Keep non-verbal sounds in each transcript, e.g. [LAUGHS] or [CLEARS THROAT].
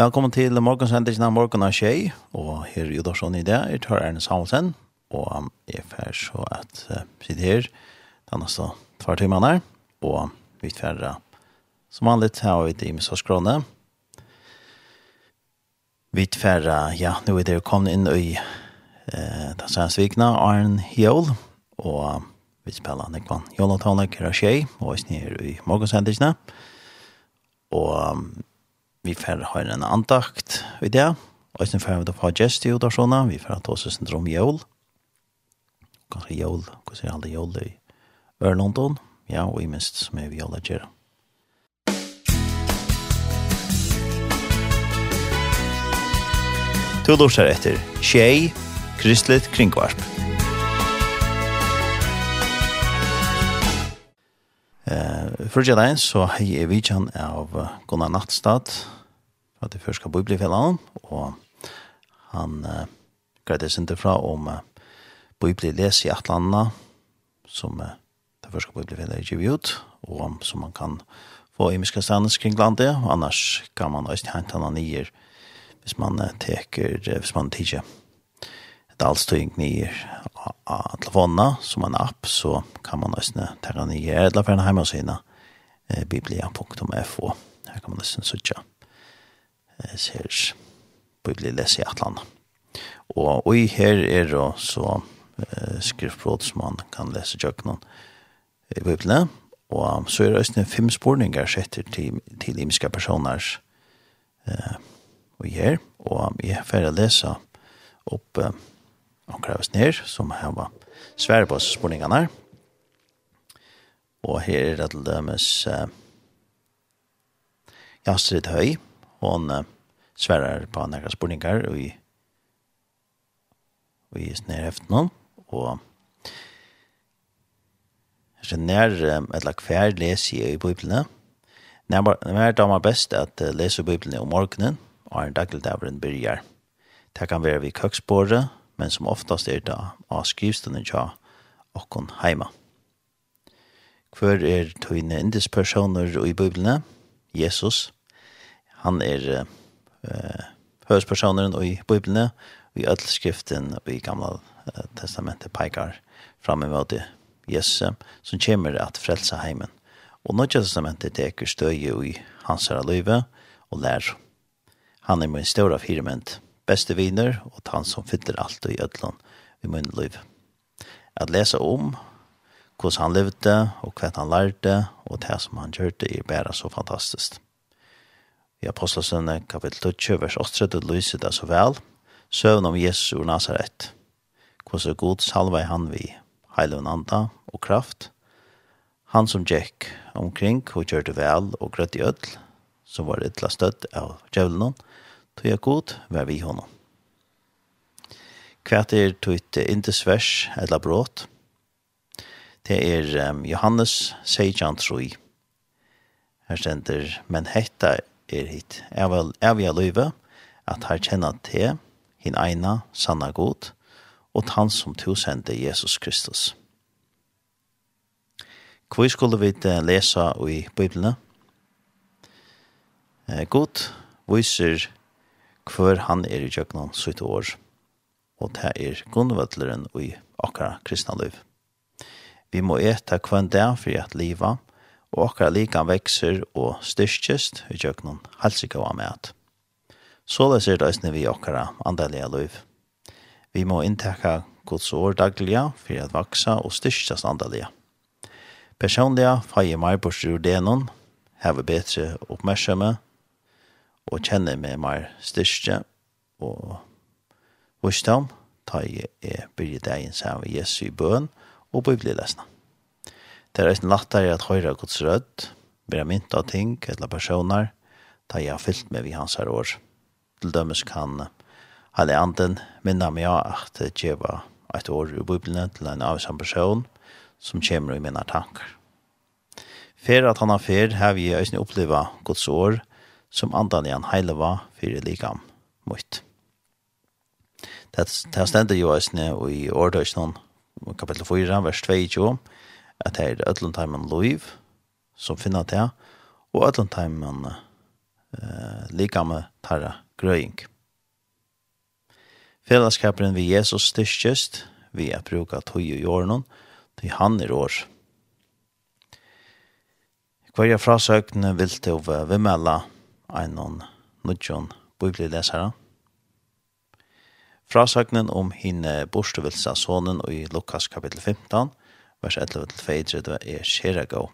Velkommen til morgensendingen av morgen av Kjei, og her er Udorsson i det jeg tar Erne Samuelsen, og jeg er så at uh, sitte her den neste tvær timer her, og vi tverre som vanlig har vi det i Missårskrone. Vi tverre, ja, nå er det kommet inn i uh, den sørens vikene, Arne Hjål, og vi spiller Nekvann Jonathan Lekkerasjei, og vi snir i morgensendingene, og um, Vi får ha en andakt i det. Og så får vi da få gest i udarsona. Vi får ha ta oss en drøm jøl. Kanskje jøl. Hva sier alle jøl i Ørlondon? Ja, og i minst som er vi alle gjør. To Du lurer etter Tjei, Kristelig Kringvarp. Eh, förra dagen så hej jag vi kan av Gunnar Nattstad för att det första bibelfällan och han eh, grädde sig inte fra om eh, bibelläs i Atlanta som eh, det första bibelfällan är givet ut och som man kan få i miska stannes kring landet annars kan man också hämta några nyer hvis man eh, teker, hvis man tiger lagt all støyng ned av telefonene som en app, så kan man nesten ta den ned eller på en hjemmeside eh, biblia.fo. Her kan man nesten søtja eh, ser biblieless i Atlan. Og, og her er det så eh, skriftbrot som man kan lese jøkken i biblia. og så er det nesten fem spårninger setter til, til imiske personer eh, og her, og jeg får lese opp eh, og kreves ned, som her var svære på spurningene her. Og her er det til dømes uh, Jastrid Høy, hun uh, sværer på noen spurninger og i og i noen og her er nær um, et lag hver les i Bibelen. Nær damer best at uh, lese Bibelen om morgenen og en dagligdavren byrjar. Det kan være vi køksbordet, men som oftast er det av skrivstene tja okkon heima. Hver er tøyne indispersoner i Bibelene? Jesus. Han er uh, høyspersoneren i Bibelene, og i ødelskriften og i gamla uh, testamentet peikar fram i møte Jesus som kommer at frelsa heimen. Og nødja testamentet teker støye i hans herre løyve og lær. Han er min ståra firement beste viner, og han som fyller alt i ødlån i min liv. At lese om hvordan han levde, og hva han lærte, og det som han gjørte, er bare så fantastisk. I Apostlesønne kapittel 20, vers 8, det lyser det så vel, søvn om Jesus ur Nazaret, hvordan god salvei han vi, heilen anda og kraft, han som gikk omkring og gjørte vel og grøtt i ødl, som var ytla støtt av djevelen, tog jeg god, vær vi honom. Hva er tog et indesvers eller brått. Det er um, Johannes 16, troi. Her stender, men hetta er hit. Er, vel, er vi aløyve, at her kjenner te, hin eina, sanna god, og han som to sender Jesus Kristus. Hvor skulle vi lesa i Bibelen? God viser hver han er i tjøkkenen sitt år, og det er grunnvøtleren i akkurat kristna liv. Vi må eta hver dag for at liva, og akkurat likan vekser og styrkjest i tjøkkenen helsika og med. Så leser det vi akkurat andelige liv. Vi må inntekke Guds år dagliga for at vaksa og styrkjast andelige. Personliga feier meg på styrdenen, vi bedre oppmerksomme, og kjenner meg mer styrke og vursdom, ta jeg er byrje dagen sammen med Jesu i bøen og bøyblelesene. Det er en natt der at høyre Guds rød, være mynt av ting eller personer, ta jeg har fyllt meg ved hans her år. Til dømes kan alle anden minne meg at det var et år i Bibelen til en avsam person som kommer i mine tanker. Fer at han har fer har vi øyne opplevd Guds år, som andan i var heileva fyrir likam mot. Det, er stendet jo eisne i årdøysnån kapittel 4, vers 22, at det er Ødlundheimen Loiv som finner det, og Ødlundheimen eh, likame tarra grøying. Fellesskaperen vi Jesus styrkjøst, vi er bruka tøy i årene, til han er år. Hver frasøkene vil til å vimmelde en noen nødjon bibelesere. Frasagnen om hinne borstevilsa sonen i Lukas kapittel 15, vers 11-22 er skjera gå.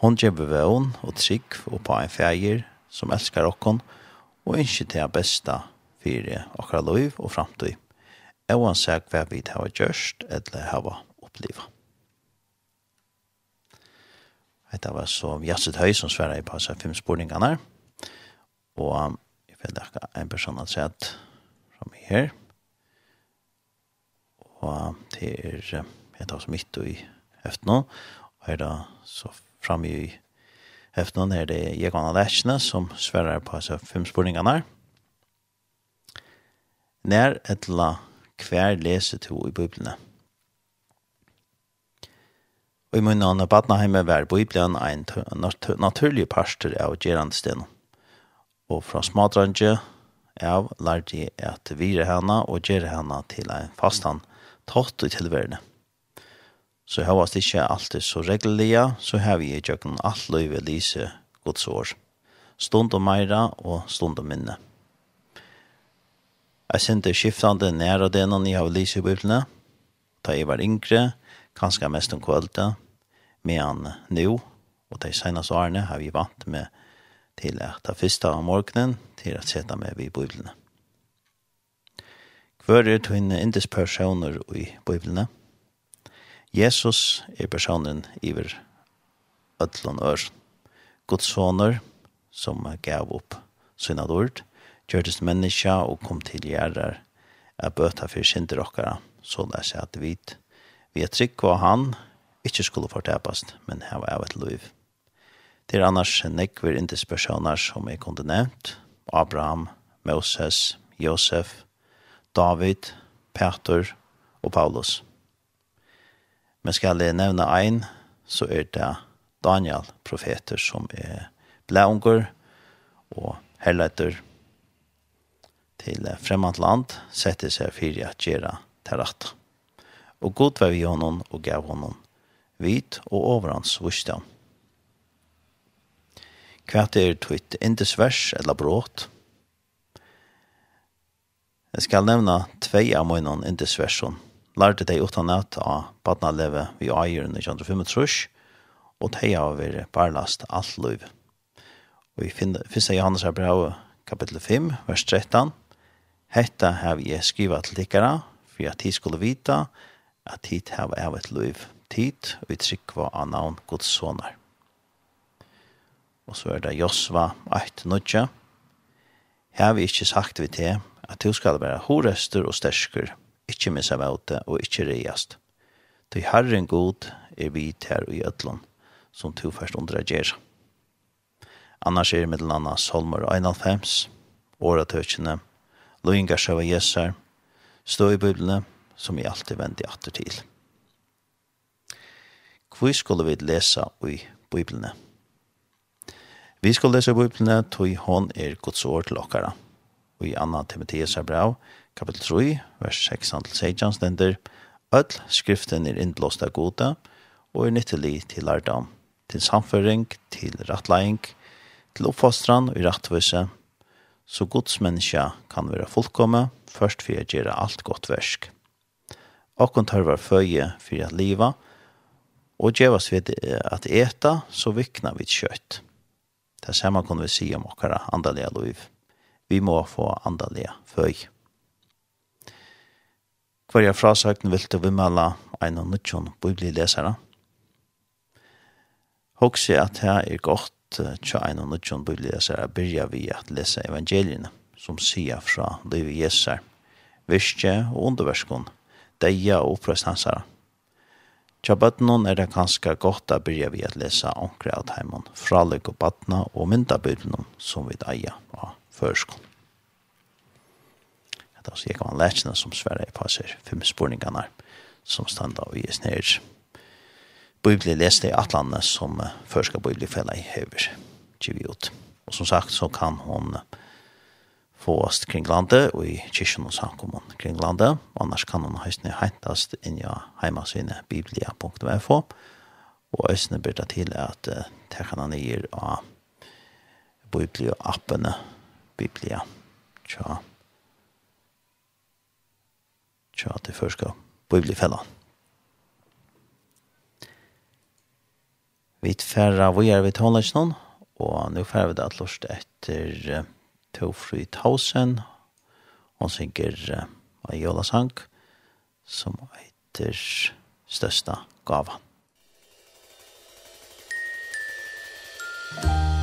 Hon gjør bevån og trygg og på en feir som elskar okkon og ikke til besta fyrir okra loiv og framtid. Ewan seg hva vi har gjørst eller har opplivet. Hetta var så Jasset Høy som sverre i passa fem spurningene her. Og jeg vet ikke en person har sett fra meg her. Og det er jeg tar som midt i heften nå. Og her da så framme i heften er det Jegon Alessene som sverrer på seg fem spurningene her. Nær etla hver leser to i biblene. Og i munnen av Badnaheime var Bibelen en naturlig parster av Gerandstenen og fra smadrange av lærte jeg at vire henne og gjøre henne til en fastan tatt i tilværende. Så jeg har ikke alltid så regelige, så har vi i kjøkken alt løyve lise gods år. Stund og meira og stund og minne. Jeg sendte skiftande nære det når jeg har lyse i bøyblene. da jeg var yngre, kanskje mest om kvalitet, men nå, og de seneste årene har vi vant med til at det første av morgenen til å sette med i bøyblene. Hver er inne indes personer i bøyblene? Jesus er personen iver ødlån ør. Guds soner som gav opp syna dord, gjørtes menneska og kom til gjerrar er bøta for synder okkara, så det er at vi, vi er trygg av han, ikkje skulle fortepast, men heva av et liv. Det er annars nekver indispersoner som jeg kunne nevnt. Abraham, Moses, Josef, David, Peter og Paulus. Men skal jeg nevne ein, så er det Daniel, profeter som er blæunger og herleiter til fremmed land, setter seg fyrir at gjøre til rett. Og god var vi honom og gav honom vit og overhans vursdom hva er tvitt indesvers eller brått. Jeg skal nevne tvei av mine indesversen. Lærte deg utan at av badnaleve vi eier under 25 og teg av vi barlast alt liv. Og vi finner, Johannes her brev, kapittel 5, vers 13. Hetta har jeg skrivet til tikkara, for at de skulle vita at tid har vært liv. Tid, og vi trykker av navn Guds sonar og så er det Josva 8-9. Her har vi ikke sagt vi til at du skal være horester og stersker, ikke missa væte og ikke reiast. Du herren god er vi her i ødlån, som du først underreger. Annars er det mellom annet Solmer 91, åretøkene, Løyngar sjøva Jesar, stå i biblene, som vi alltid vender atter til. Hvor skulle vi lese i biblene? Vi skal lese Bibelene tog hon er Guds år til okkara. Og i Anna Timotheus er bra, kapitel 3, vers 6-16 stender, Ødl skriften er innblåst av gode, og er nyttelig til lærdom, til samføring, til rattlegging, til oppfostran og rattvise, så Guds menneske kan være fullkomme, først for å gjøre alt godt versk. Åkken tar var føye for å liva, og gjevas vi at eta, så vikna vi kjøtt. Det samme kunne vi si om okkara andalega liv. Vi må få andalega føy. Hverja frasøkten vil til vimmela ein og nødtjon biblilesere. Hoksi at her er godt tja ein og nødtjon biblilesere byrja vi at lesa evangeliene som sier fra livet Jesu. virke og underverskon, deia og opprøst. Tja bøttenen er det kanskje godt å begynne vi å lese omkring av heimen, lykke og bøttene og mynda myndabøttene som vi eier av førskolen. Det er også jeg kan lese som sverre på seg fem spørningene som stand av i snedj. Bibelen leste i Atlandet som førska Bibelen i hever. Tjiviot. Og som sagt så kan hun uh, fåast kring landet og i kyrkjen og samkommun kring landet. Annars kan hun høysene hentast inn i heimasine biblia.fo og høysene byrta til at uh, det kan han gir av biblia-appene biblia tja tja til først bibliafellan. Vi tferra vi er ved tonleisjonen og nå færre vi det at lort etter uh, Tofri Tausen. og synger uh, en jolasang som heter Størsta gavan. Størsta gavan.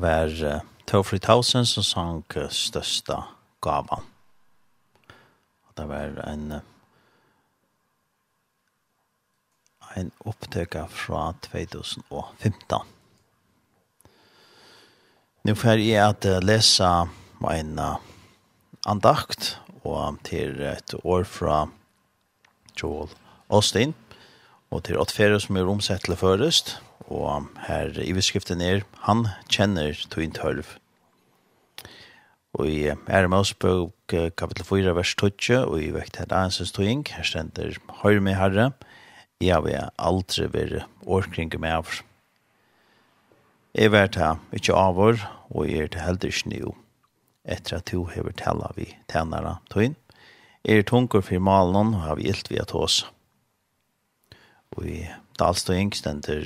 var uh, Tofri Tausen som sang uh, størsta Gava. Og det var en uh, en opptøkka fra 2015. Nå får jeg at lese en uh, andakt og til et år fra Joel Austin og til åttfere som er omsett til først og her i beskriften er, han kjenner tøyen tølv. Og i Ermaus bøk kapitel 4, vers 12, og i vekt her ansens tøying, her stender, Høyre med herre, jeg vil aldri være årkring med av. Jeg vet her, ikke av vår, og jeg er til heldig snø, etter at du har tala vi tennere tøyen. Jeg er tunker for malen, og har vi gilt vi at hos. Og i Dalstøying stender,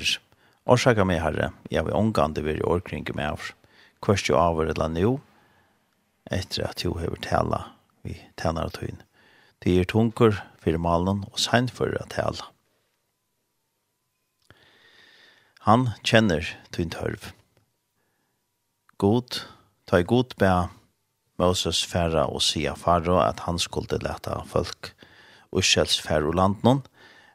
Årsaka meg, Herre, jeg vil omgande være årkring med av, kvørst jo av eller nå, etter at jo hever tala vi tænare tøyn. Det er tunker for malen og sein for at tala. Han kjenner tøyn tørv. God, ta i god bæ Moses færa og sia faro at han skulle leta folk og skjelds færa land noen,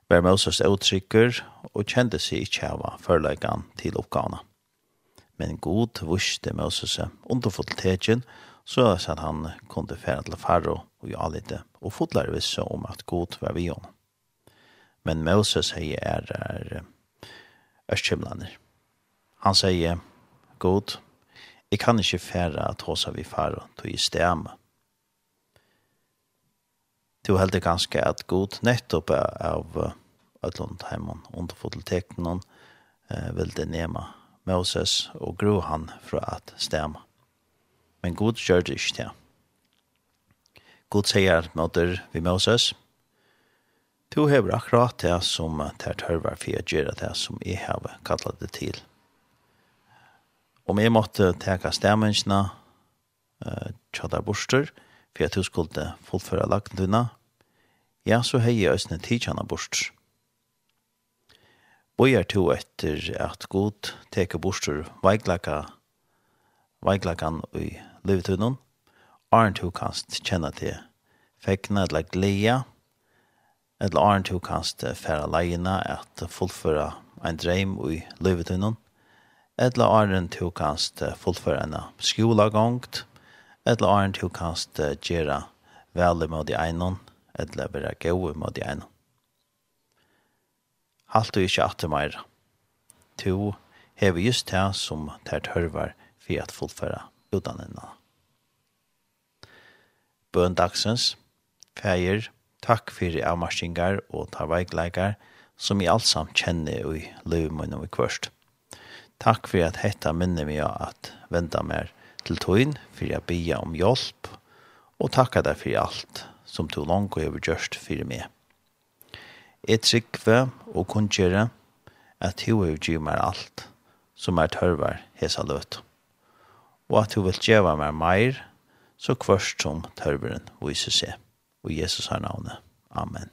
var Moses uttrykker og kjente seg ikke av førleggen til oppgavene. Men god vuste Moses underfull tegjen, så at han kunne fære til Faro og Jalite, og fotler visse om at god var vi honom. Men Moses sier er, er Østkjemlander. Han sier, god, jeg kan ikke fære at hos av vi Faro, tog i stemme, du held det ganske at god nettopp av Ødlund Heimon under fototekten hon eh, det nema Moses og gro han fra at stemma. Men god gjør det ikke det. God sier møter vi Moses. Du hever akkurat det som tar tørver for jeg gjør det som jeg har kallet det til. Om jeg måtte teka stemmensene, eh, tjadar borster, og for at du skulle fullføre lagten dina, ja, så hei jeg øsne tidsjana bort. Bojar to etter at god teke borster veiklaka, veiklakan i livetunnen, arn to kanst kjenne til fekna eller gleda, eller arn to kanst færa leina at fullføre ein dreim i livetunnen, eller arn to kanst fullføre en skolagongt, eller arn du kanst gjera vel mot i einon, eller være gau mot i einon. Halt du ikkje at det. To hever just det som tært hørvar for at fullføre utdanningene. Bøn dagsens, feir, takk for avmarskingar og tarveikleikar som i alt samt kjenner i løvmunnen i kvørst. Takk for at hetta minner meg at venta mer til tøyen for jeg bia om hjelp, og takka deg for alt som du langt og har gjort for meg. Jeg tryggve og kunngjøre at du har givet meg alt som er tørvar hesa løt, og at du vil gjøre meg mer så kvørst som tørveren viser seg. Og Jesus har navnet. Amen.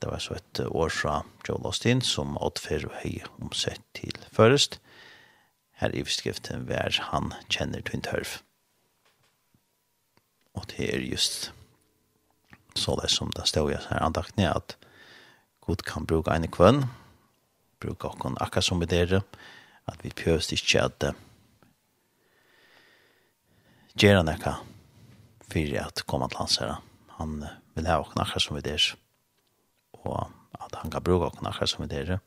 Det var så et år fra Joel Austin som åttfer og høy omsett til først her i beskriften hver han kjenner til en tørv. Og det er just så det som det står i her andakten er at Gud kan bruke en kvønn, bruke åkken akkurat som vi dere, at vi prøver ikke at uh, gjøre noe for at komme til hans her. Han vil ha okken akkurat som vi dere, og at han kan bruke okken akkurat som vi dere,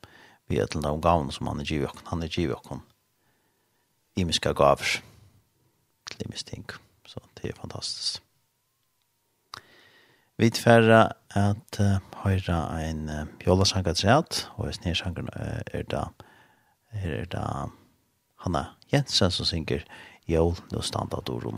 vi er til de gavn som han er givet okken, han er givet okken, imiska gaver Limis ting. Så det er fantastisk. Vi tverra at uh, høyra ein uh, jolasanka treat, og hvis snedsjankeren uh, er da er da Hanna Jensen som synger Jol, nå standa du ro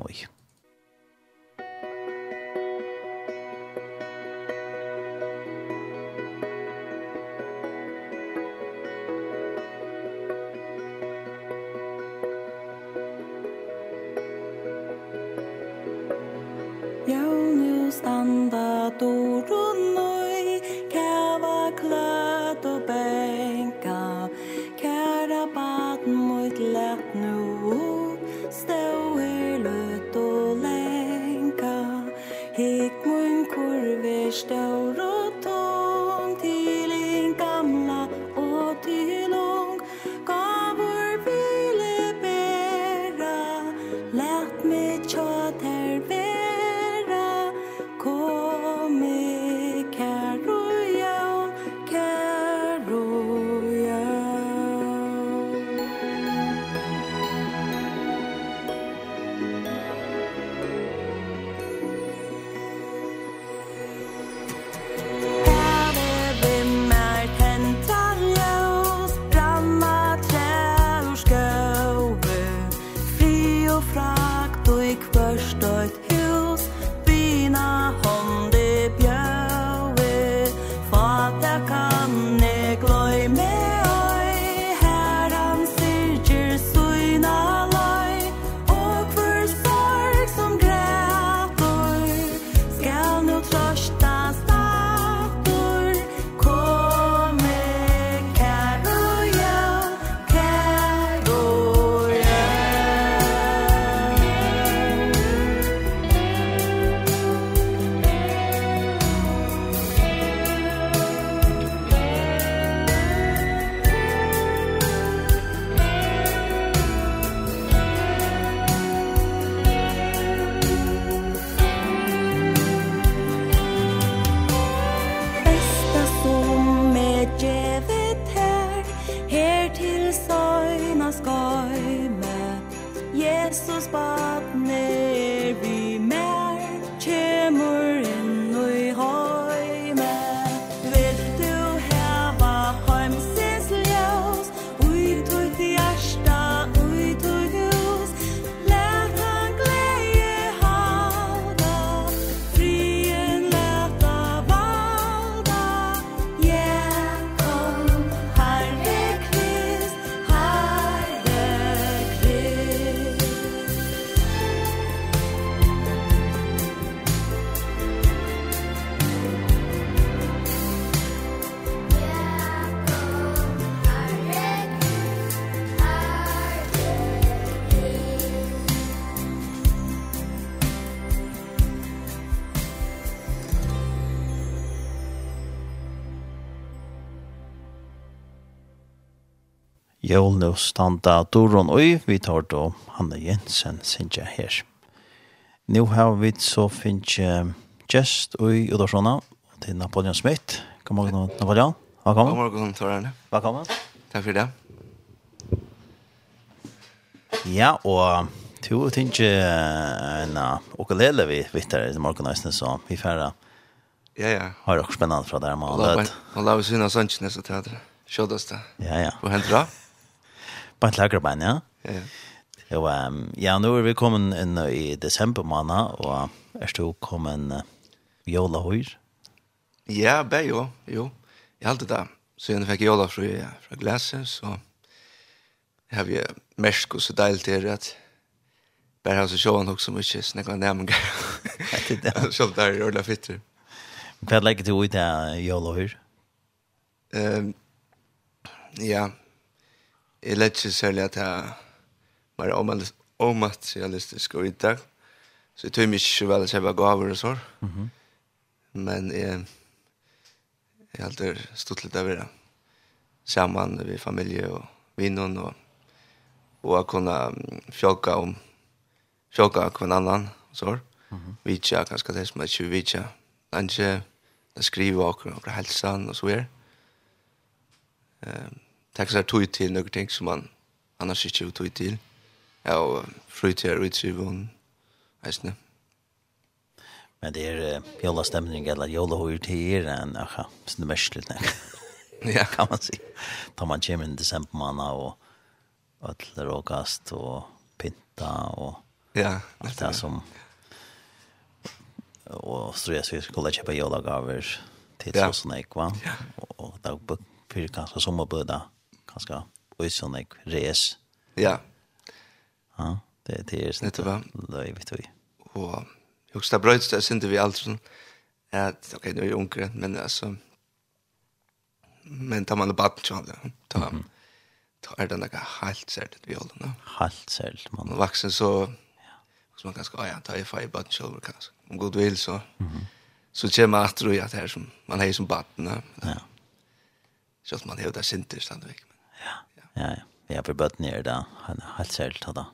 skal nå standa Doron oi, vi tar då Hanne Jensen, sinja her. Nu har vi så finnes gest Oi Udarsona til Napoleon Smith. God morgen, Napoleon. Velkommen. God morgen, Torrene. Velkommen. Takk for det. Ja, og to finnes tinge en ukulele vi vittar i morgen nesten så vi færre Ja, ja. Har også spennende fra der man har lød. Og la vi vinne sånn kines og teater. Kjøddes det. Ja, ja. Og hent. Ja. Bant Lagerbein, ja. Ja. ja. Jo, um, ja, nå er vi kommet inn i desember måned, og er du kommet uh, jola høyr? Ja, be jo, jo. Jeg halte det. Så jeg fikk jola fra, fra glaset, så jeg har vi mersk og så deilig til at bare har så sjåan også mye snakka nærmengar. Så det er Ørla Fitter. Hva legger du ut av jola høyr? Um, ja, jeg lett ikke særlig at jeg var omaterialistisk og ikke. Så jeg tog meg ikke vel kjøpe gaver og så. Mm. Men jeg, jeg har alltid stått litt av det. Sammen med familie og vinnene og og å kunne fjolka om fjolka hver annan og så. Mm -hmm. Vitja, kanskje det som er ikke vitja. Kanskje skrive akkurat om helsen og så videre. Um, tack så tog till några ting som man annars inte tog till. Ja, og frytid og utriven, eisne. Men det er uh, jolastemning eller jolahøyr til er enn, [LAUGHS] ja, sånn mørkelig, ja. kan man si. Da man kommer inn i desember måned og ødler og gast og pinta og ja, allt det som och så jeg skulle skulle kjøpe jolagaver til ja. så såna va? och Og, og da blir det kanskje sommerbøda. Ja ganska och så där res. Ja. Ja, det det är så. Det då vet vi. Och jag ska bröts det synte vi alltså att okej nu är onkel men alltså men tar man det bort så ta ta är det några helt särskilt vi håller nu. Halt särskilt man. Vuxen så så man ganska ja, ta i fire button shoulder kanske. Om god vill så. Mhm. Så kommer att tro att här som man har som batten. Ja. Så att man hävdar synter ständigt. Ja, ja. Jeg har bøtt ner det, helt særlig til det.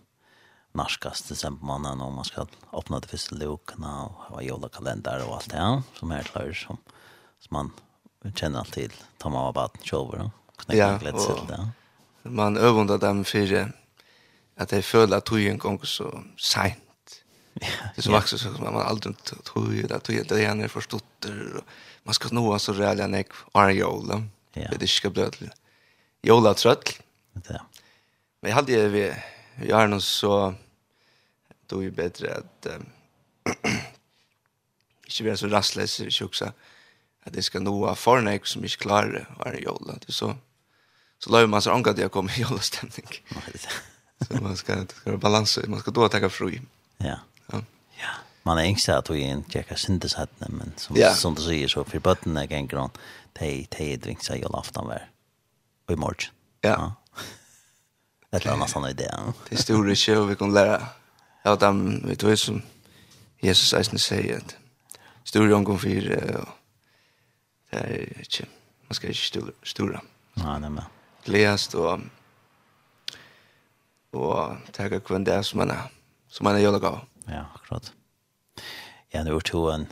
Norskast desember mannen om man ska öppna det första lukarna och ha julekalender och allt det, ja, som är klart, som, som man känner allt till. ta mamma av baden kjolver, og knäcka litt ja, det. Man øvende dem för at det føler at tog en gang så sent. Det är så vaxar så man aldrig tror ju att det är när förstått och man ska nå så rälla nek Arjola. Det ska bli jola trött det. Men jag hade vi vi har någon så då är det bättre att um, inte vara så rastlös i tjocka att det ska nå av förnäck som inte klarar varje jolla. Det så så lär man sig ångat jag kommer i jolla stämning. [LAUGHS] [LAUGHS] så man ska, det ska vara balans. Man ska då tacka fru. Ja. Ja. ja. Man är ängst att vi inte checkar syndesättning men som, ja. som du säger så för bötterna är hon det är det är dvinksar jolla aftan var i morgon. Ja. ja. Det är en annan idé. Det står det själv vi kan lära. Ja, dem vet du som Jesus eisen säger att stor jag går för och det är inte man ska inte stora stora. Nej, nej men. Läst och och tagga kvann där som man är som man är jävla gav. Ja, akkurat. Ja, nu tog en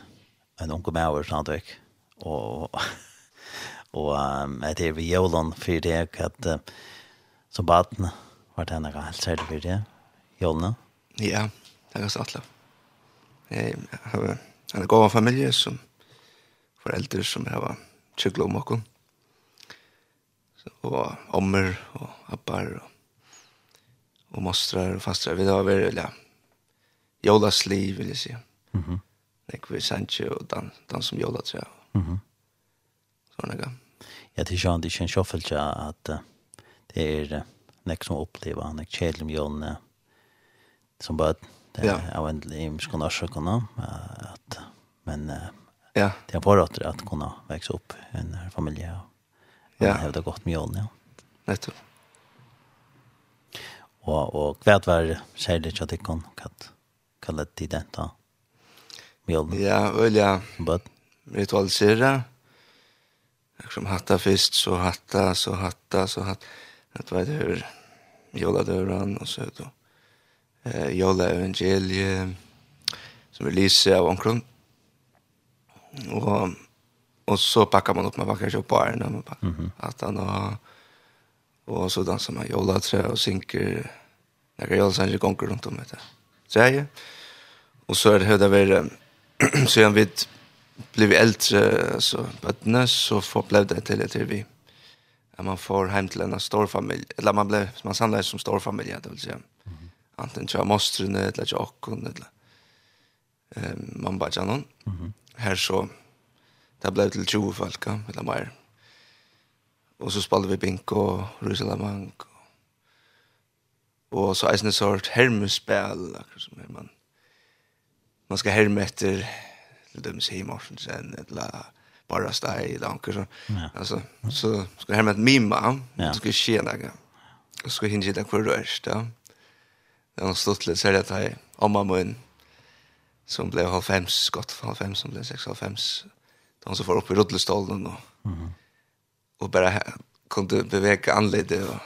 en onkel Mauer Sandvik og og um, det er vi jolon for det at uh, som baden Var det noe helt særlig for det? Jolna? Ja, det er ganske atla. Jeg har en god familie som foreldre som jeg var tjøkla om åkken. Og ommer og appar og, og mostrar og fastrar. Vi har vært, ja, Jolas liv, vil jeg si. Mm -hmm. Nekve sanje og dan, dan som Jola, tror jeg. Mm -hmm. Sånn, ja. Ja, det er sånn, det er ikke en sjåfølge at det er Uh, nek som oppleva, nek kjedelig med jønne, som bare, det er jo en limsk og norsk kunne, at, men ja. det er bare at kunne vekse opp en familie, og ja. hevde godt med jønne, ja. Nettopp. Og, og hva var særlig til at det kan kalle det den da? Mjøln. Ja, ølja. But. Ritualisere. Som hatta först så hatta, så hatta, så hatta at [CLEARS THROAT] vi hör Jola Dövran och så då. Eh Jola Evangelie som vi lyser av omkring. Och och så packar man upp med packar upp bara när man packar. Mm -hmm. Att han har och så dansar man Jola trä och synker när jag sen gick omkring runt om det. Så jag och så är det hur det var så jag vet blev äldre så på så förblev det till det vi att man får hem till en stor familj eller man blev man samlades som stor familj det vill säga. Mm -hmm. Antingen tror jag måste det eller jag och eller ehm man bara jag någon. Mhm. Här så det blev till 20 folk eller mer. Och så spelade vi bingo och ruselamank och så är det sort hermespel som man man ska hermeter efter till dem sig i morgon sen eller bara stå i lanker så. Alltså så ska hem ett mimma. Ja. Ska ske några. Ska hinna det kvar röst då. Det har stått lite så här att om man mamma som blev halv fem skott halv fem som blev sex halv fem. De som får upp i rullstolen och Mhm. och bara kunde beveka anledde och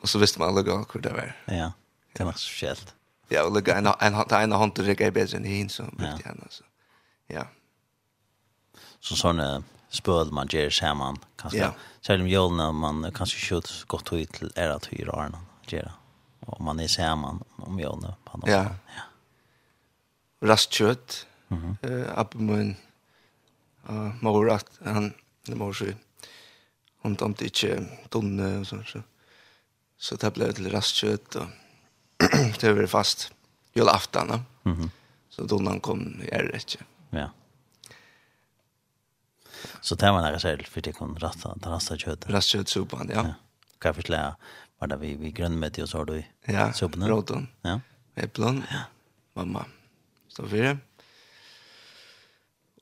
och så visste man aldrig hur det var. Ja. Det var så speciellt. Ja, och lägga en en en hand till det grejer bättre än hin så mycket annars. Ja så sånne spøl man gjør sammen, kanskje. Ja. Selv om jølene man kanskje skjøter godt ut til er at vi rarene gjør. Og man er sammen om jølene. Ja. ja. Rast mhm mm eh uh, abbemun, uh, mor han, det mor så, hon tomte inte tunne og så så, så det blev til rast kött og [CLEARS THROAT] det var fast jølaftan, mm -hmm. så tunnan kom, jeg er. Ja. Så det var nære selv, for det kunne rasta rasta kött. Rasta kött sopan, ja. Kan förslä var det vi vi grön og så har du då. Ja. Sopan. Ja, Rotan. Ja. Äpplen. Ja. Mamma. Så för det.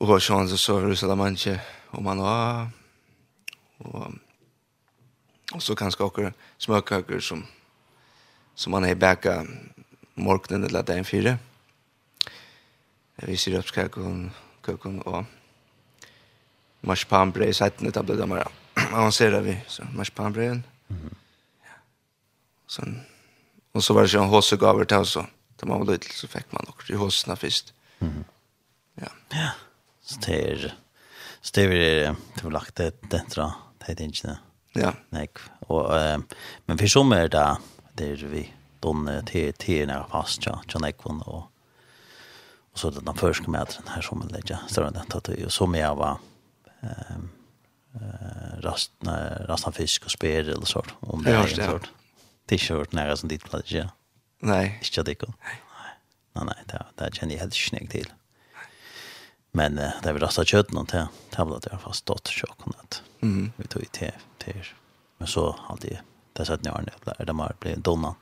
Och så så hur så där manche om man har och och så kanske också smörkökor som som man är bäcka morgonen eller dagen fyra. Vi ser upp skakon, kokon och marsipanbrød i setten etablet av mer [CLEARS THROAT] avancerer vi, så marsipanbrøden. Mhm. Ja. Sånn. och så var det sånn håsegaver till oss, då. man var lite så fick man också i hosna först. Mhm. Ja. Ja, så det er, så det er lagt å lagt det dentro, det er ikke Ja. Nei, og, men for som er det, det er vi, donne til när fast, ja, John Ekvon, og, og så den første den her som er legger, så er det tatt, og så mye var, eh rast, rastan fisk och spel eller sånt. Om det är en sort. Det är kört nära som ditt plats, ja. Nej. Inte det går. Nej, nej, det, det känner jag helt snyggt till. Men uh, det vi rastar kött någon till tablet jag fast stått tjocken att mm. vi tog i te, te. Men så alltid, det satt ni har nu, de har blivit donnan.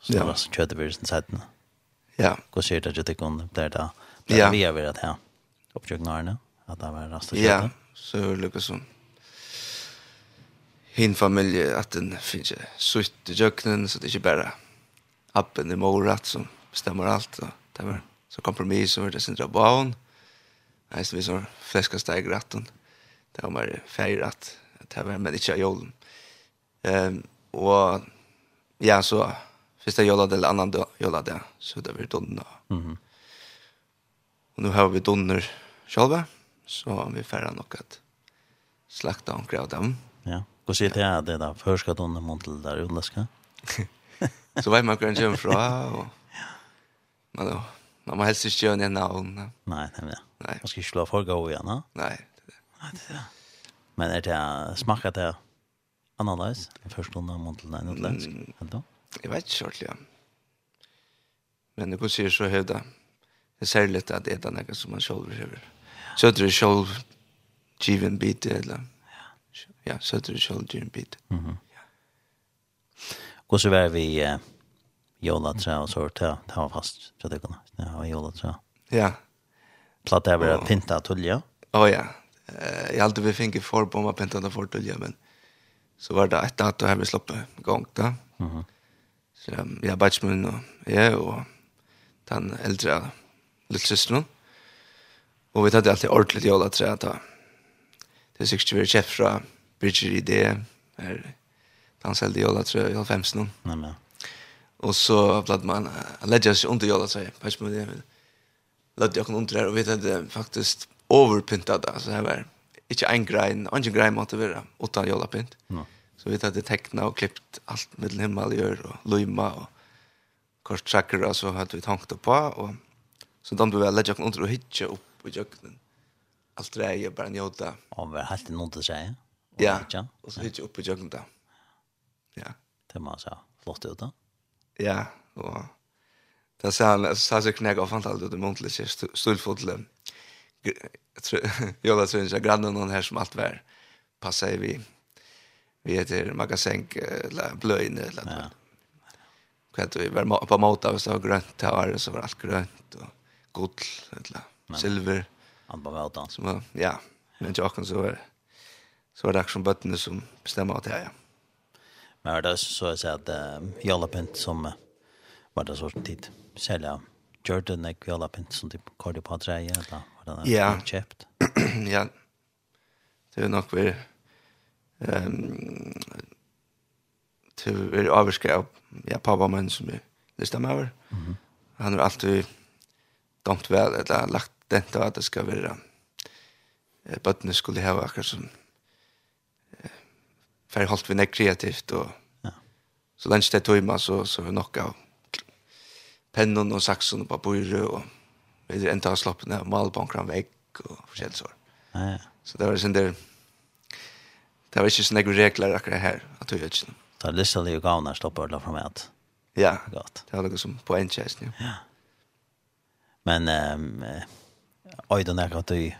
Så ja. det så kött vi sen sätten. Ja. Gå ser det att jag tycker hon blir det. Det är vi över det här. Upptryckna att det var rastar kött. Ja, så er det lukket som hin familj att den finns sutt i jöknen så det är ikke bare appen i morat som bestämmer allt Og det var så kompromiss som var det sin drabaun Nei, så vi som fläska steg ratten. Det var mer färgrat det var men inte jag ehm og ja så första det eller annan jolla det så det blir donna. Mhm. Och nu har vi donner själva så har vi färre nog att slakta omkring av dem. Ja. Hur ser det här det där? Förska tonen mot det där underska. [LAUGHS] så vet man hur den kommer fra, och men då, man må helst inte göra en navn. Nej, nej, nej. nej. Man ska inte slå folk av igen, va? Nej, det är det. det. Men är det smakat det annorledes? Den första tonen mot det där utläska? Mm, jag vet inte klart, ja. Men det går sig så hävda. Det är särskilt att det är något som man själv behöver. Mm. Så det är själv given bit eller. Ja, så det är själv given bit. Mhm. Mm Och så var vi eh, jola trä och så där. Det var fast så det kunde. Ja, var jola trä. Ja. Platta över att pinta tulja. Ja ja. Eh jag hade vi finge för på mig pinta där för tulja men så var det ett att jag vi släppt igång då. Mhm. Så jag batchman och ja och den äldre lillsystern. Mhm Og vi tatt alltid ordentlig jola tre da. Det er sikkert vi er kjeft fra Bridger i det, er danseldig jola tre i halvfemsen. Nei, nei. Og så ble man, han ledde seg under jola tre, på med det, men ledde jeg under der, og vi hadde faktisk overpyntet det, så det var ikke en grein, en grein måtte være, utan jola pynt. Nei. Så vi hadde tekna og klippt alt med himmel gjør, og lyma, og kort kortsakker, og så hadde vi tankt det på, og så da ble vi ledde jeg under og hitje opp på jøkkenen. Alt det er bare njøta. Og vi har helt noen til seg. Ja, ja. og så hittet opp på jøkkenen da. Ja. Det må jeg si. flott ut da. Ja, og da sa han, så sa jeg knæk og fant alt ut i muntlig, så stulfotle. Jola Trønns, jeg grann noen her som alt var. Passet vi. Vi heter Magasenk, eller Bløyne, eller noe. Kvært vi var på måte, hvis det var grønt, så var alt grønt, og godl, eller silver. Han bara väl dans. Så ja, men jag kan så var så var det också button som bestämmer att jag. Men är det så att säga att Jalapent som var det sort tid sälja Jordan och Jalapent som typ körde på trä eller vad den är chept Ja. Det är nog väl ehm till är avskräp. Ja, pappa men som är det stämmer. Mhm. Han har alltid dömt väl eller lagt den til at det skal være eh, bøttene skulle ha akkurat som eh, for holdt vi ned kreativt og ja. så lenge det tog meg så, så er nok av pennen og saksen på bordet og vi er enda slappen av malbankran vekk og forskjellig sår. Ja, ja. Så det var sånn der det var ikke sånne regler akkurat her at du gjør ikke noe. Da lyste det jo gavner stopper det fra meg. Ja, det var noe som på en kjæsten. Ja. ja. Men um, øyden er at du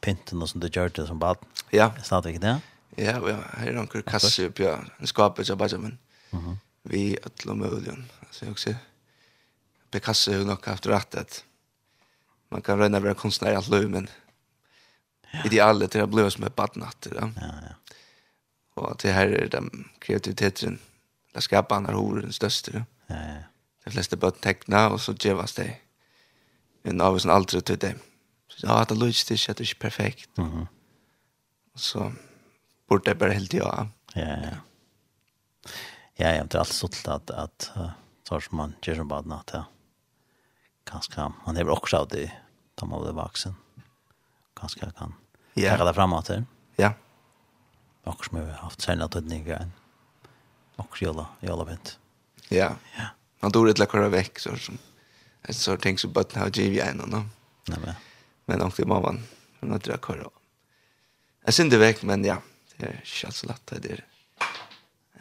pinten og som du gjør det som bad. Ja. Snart ikke det? Ja, ja. Her er noen kasse opp, ja. En skapet av Benjamin. Vi ødler med uljen. Så jeg også, Picasso har nok haft rett at man kan røyne være kunstner i alt løy, men ja. idealet til å bli som et badnatter. Ja, ja. Og til her er den kreativiteten, det skaper han er hovedens største. Ja, ja. De fleste bør tekne, og så gjøres det. Men av oss en aldri til dem ja, det lyst inte att det är perfekt. Mm. Så burde jeg bare helt ja. Ja, ja. Ja, ja, det er alltid så at, at uh, så som man gjør som badna att ja. Ganska, man är også av det da man det vuxen. Ganska kan. Ja. Kan det framåt där. Ja. Och som har haft sen att det inte igen. Och jolla, jolla vent. Ja. Ja. Man tror det läcker vekk, så som ett så tänks på att ha GV ändå. Nej men. Men onkel mamma, man har drökt kvar. Jag synd det vekk, men ja, det er ikke alt så lett det er.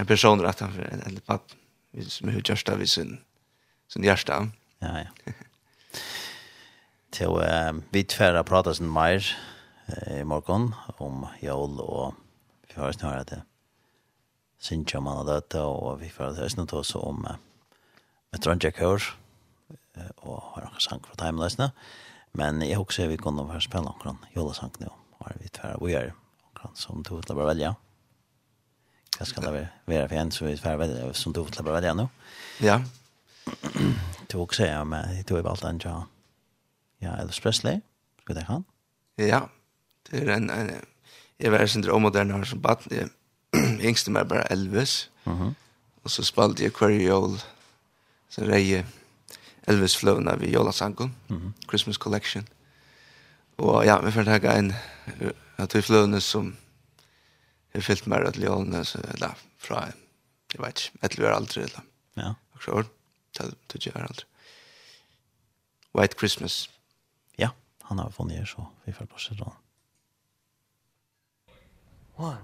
En person rett han för en eller papp. Vi som hur görsta vi sin sin hjärta. Ja, ja. Till uh, vi tvärra pratar sen mer i morgon om jol och vi har snart det synja man detta och vi får det snart också om med Trondheim kurs och har noen sang för timelessna. Men jag också vi kunne være spela någon jolla nå. nu. Har vi tvär vi är någon som du vil bare velge? Hva skal det være for en som vi tvär velge som du vil bare velge nå? Ja. Du också ja med, du är valt en ja. Ja, Elvis Presley. Ska det han? Ja. Det er en, en jeg var sin omodern her som bat. [CLEARS THROAT] Yngste meg bare Elvis. Mhm. Mm och så spalte jeg hver All. Så reje Elvis Fløvna vi Jola Sanko, mm -hmm. Christmas Collection. Og ja, vi får takke en av de Fløvna som har fyllt mer at Ljolene, eller fra, jeg vet ikke, et eller aldri, eller. Ja. Og år, det er ikke aldri. White Christmas. Ja, han har funnet her, så vi får bare se da. One,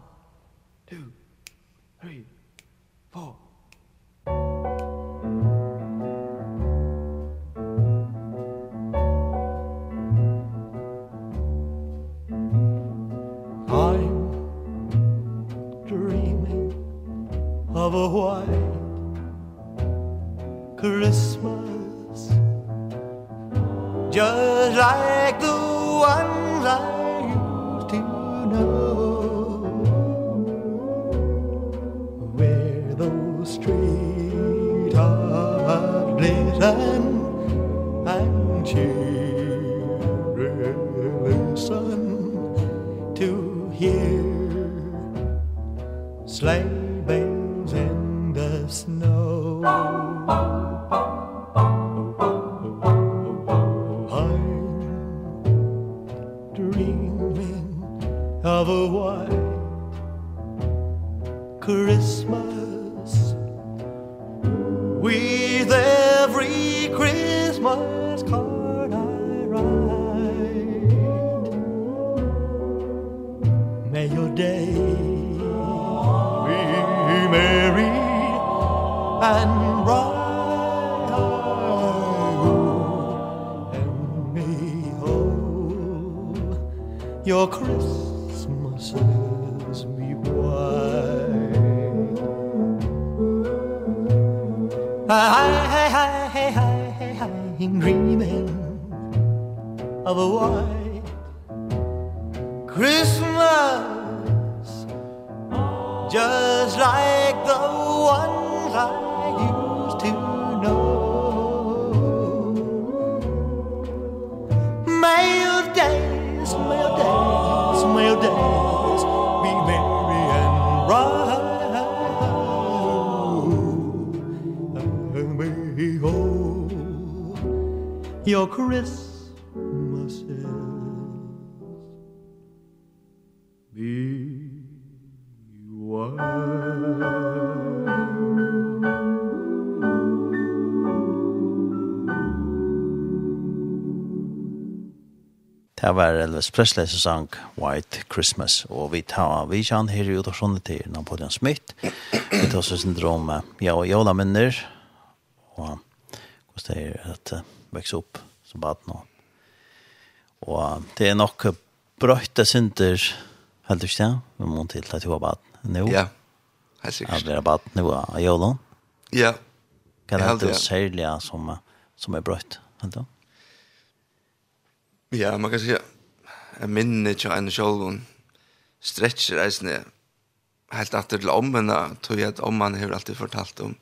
two, three. your Christmases Be Det var Elvis Presley som sang White Christmas, og vi tar vi kjenner her i utasjonen til Napoleon Smith, vi tar oss syndrom, ja og jola minner, og hvordan det er at uh, vekse opp som baden. Og, Og det er nok brøyte synder, heldig ikke, vi må til at du har baden nå. Ja, helt sikkert. Jeg blir baden nå av Jolon. Ja, Kan det alltid sälja som som är brött, alltså. Ja, man kan säga en minne till en självon stretcher är snä. Helt efter till ommen tror jag att om man har alltid fortalt om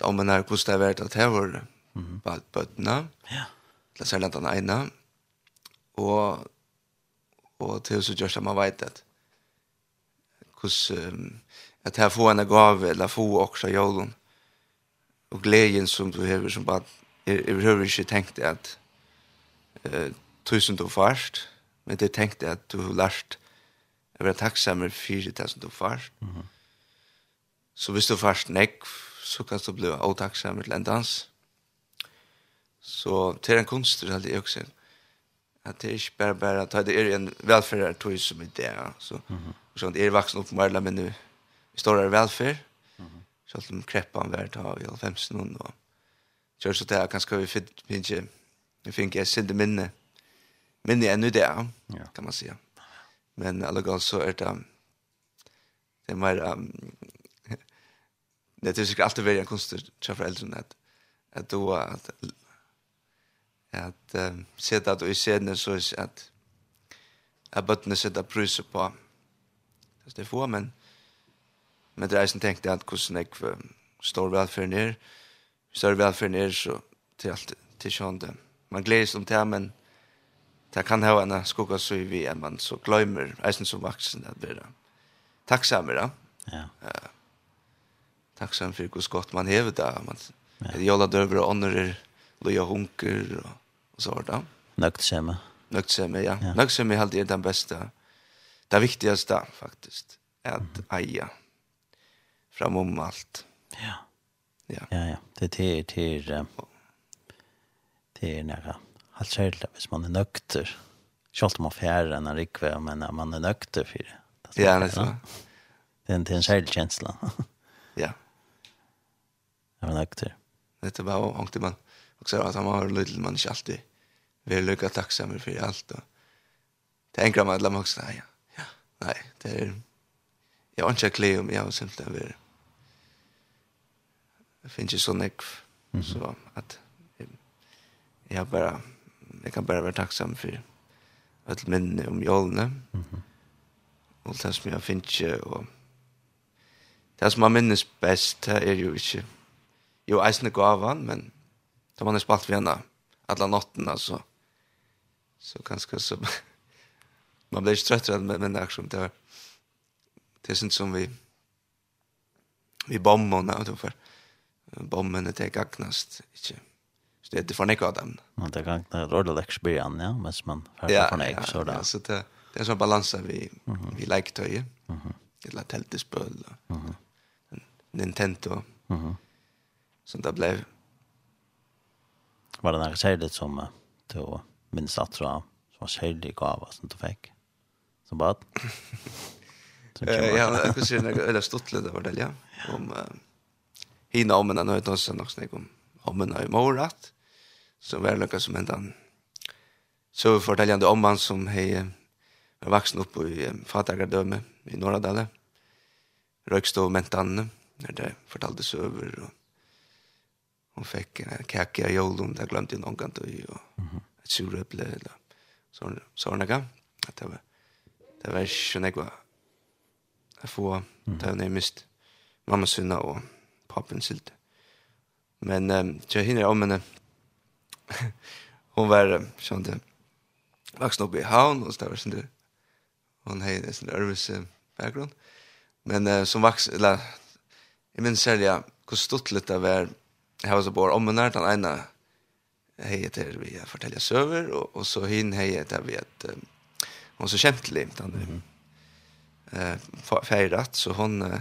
om man är kostar värt att ha varit mm. på bøttene. Ja. Til særlig den ene. Og, og til så gjør det man vet at hvordan um, at jeg får en gave, eller få også jorden. Og gleden som du har som bare, jeg, jeg har ikke tenkt at uh, tusen du først, men det tenkte at du har lært å være takksammer for det som du først. Mm -hmm. Så hvis du først nekv, så kan du bli avtakksammer til en dans. Så det är en konst det är också. Att det är inte bara bara att det är en välfärd tog som är det. Så, mm -hmm. så det är vuxen upp med alla men nu det välfärd. Mm -hmm. Så att de kreppan värd har i alla femsen och då. Så så det här kanske vi finns ju. Vi finns jeg sin minne. Minne är det, ja. kan man säga. Men alla gånger så er det det er mer um, [LAUGHS] det er sikkert alltid väldigt konstigt för föräldrarna att at då att at um, seta at i scenen så er at at bøttene seta pryser på. Det er få, men men det er som tenkte at hvordan jeg står velferden er større velferden er så til alt til sånn det man gleder seg om det, men det kan ha en skugga så vi er man så gløymer eisen som vaksen at være takksamer da. Ja. Uh, tacksam för hur gott man hever det man är jolla døver og ånder loja hunker og så var det. Nøgtsemme. Nøgtsemme, ja. ja. Nøgtsemme er alltid den beste. Det viktigaste faktiskt är att mm. eja framom allt. Ja. Ja. Ja, ja. Det är til, till det är nära. Allt själva, hvis man är nökter. Självt man färre än en rikve, men man är nökter för det. Ja, det är så. Det är en självkänsla. ja. [LAUGHS] Jag var nökter. Det är bara ångte man. Och så att han var lite man inte alltid vill lycka tacksam för allt och tänker man att man också nej. Ja, nej, det är jag har inte om jag har det vill. det finns ju sån ek så att jag bara jag kan bara vara tacksam för att minne om jolne. Mhm. Mm och det som jag finns ju och det som man minnes bäst det är ju inte jo eisne gavan men Da man har spalt vi henne alla natten så, Så ganske [LAUGHS] så man blir ikke trøttere med, med det som det är det er som vi vi bombar nu då för bomben det är gagnast inte. Så det er det för något av dem. Man det kan det råda läxbyan ja, men man har för något så där. Ja, så det det är så balanse vi vi lektöje. Mhm. Eller tältespel. Mhm. Nintendo. Mhm. som det blev Var det något särskilt som du minns att du var särskilt gav som du fick? Som bad? [LAUGHS] Ja, jag kan säga något eller stort lite var det, ja. Om hina om en nöjd oss något snägg om om en nöjd morat. Så var det som hände han. Så fortäljande om han som hej var vuxen upp i Fatagardöme i norra Dalle. Rökstå mentanne, när det fortalades över och Hon fick en kaka i jolum, där glömde jag någon gång då ju. Ett suröpple eller så så några. Att det var det var sjön jag var. Jag får ta ner mist mamma sunna och pappen sylt. Men um, jag hinner om henne. [LAUGHS] hon var sånt vuxen upp i havn och så där sånt där. Hon hade en sån örvis bakgrund. Men uh, som vuxen eller jag minns sälja hur stort det var här var så bor om när den ena hej heter vi jag söver och och så hin hej heter vi att hon så kämptlig han eh fejrat så hon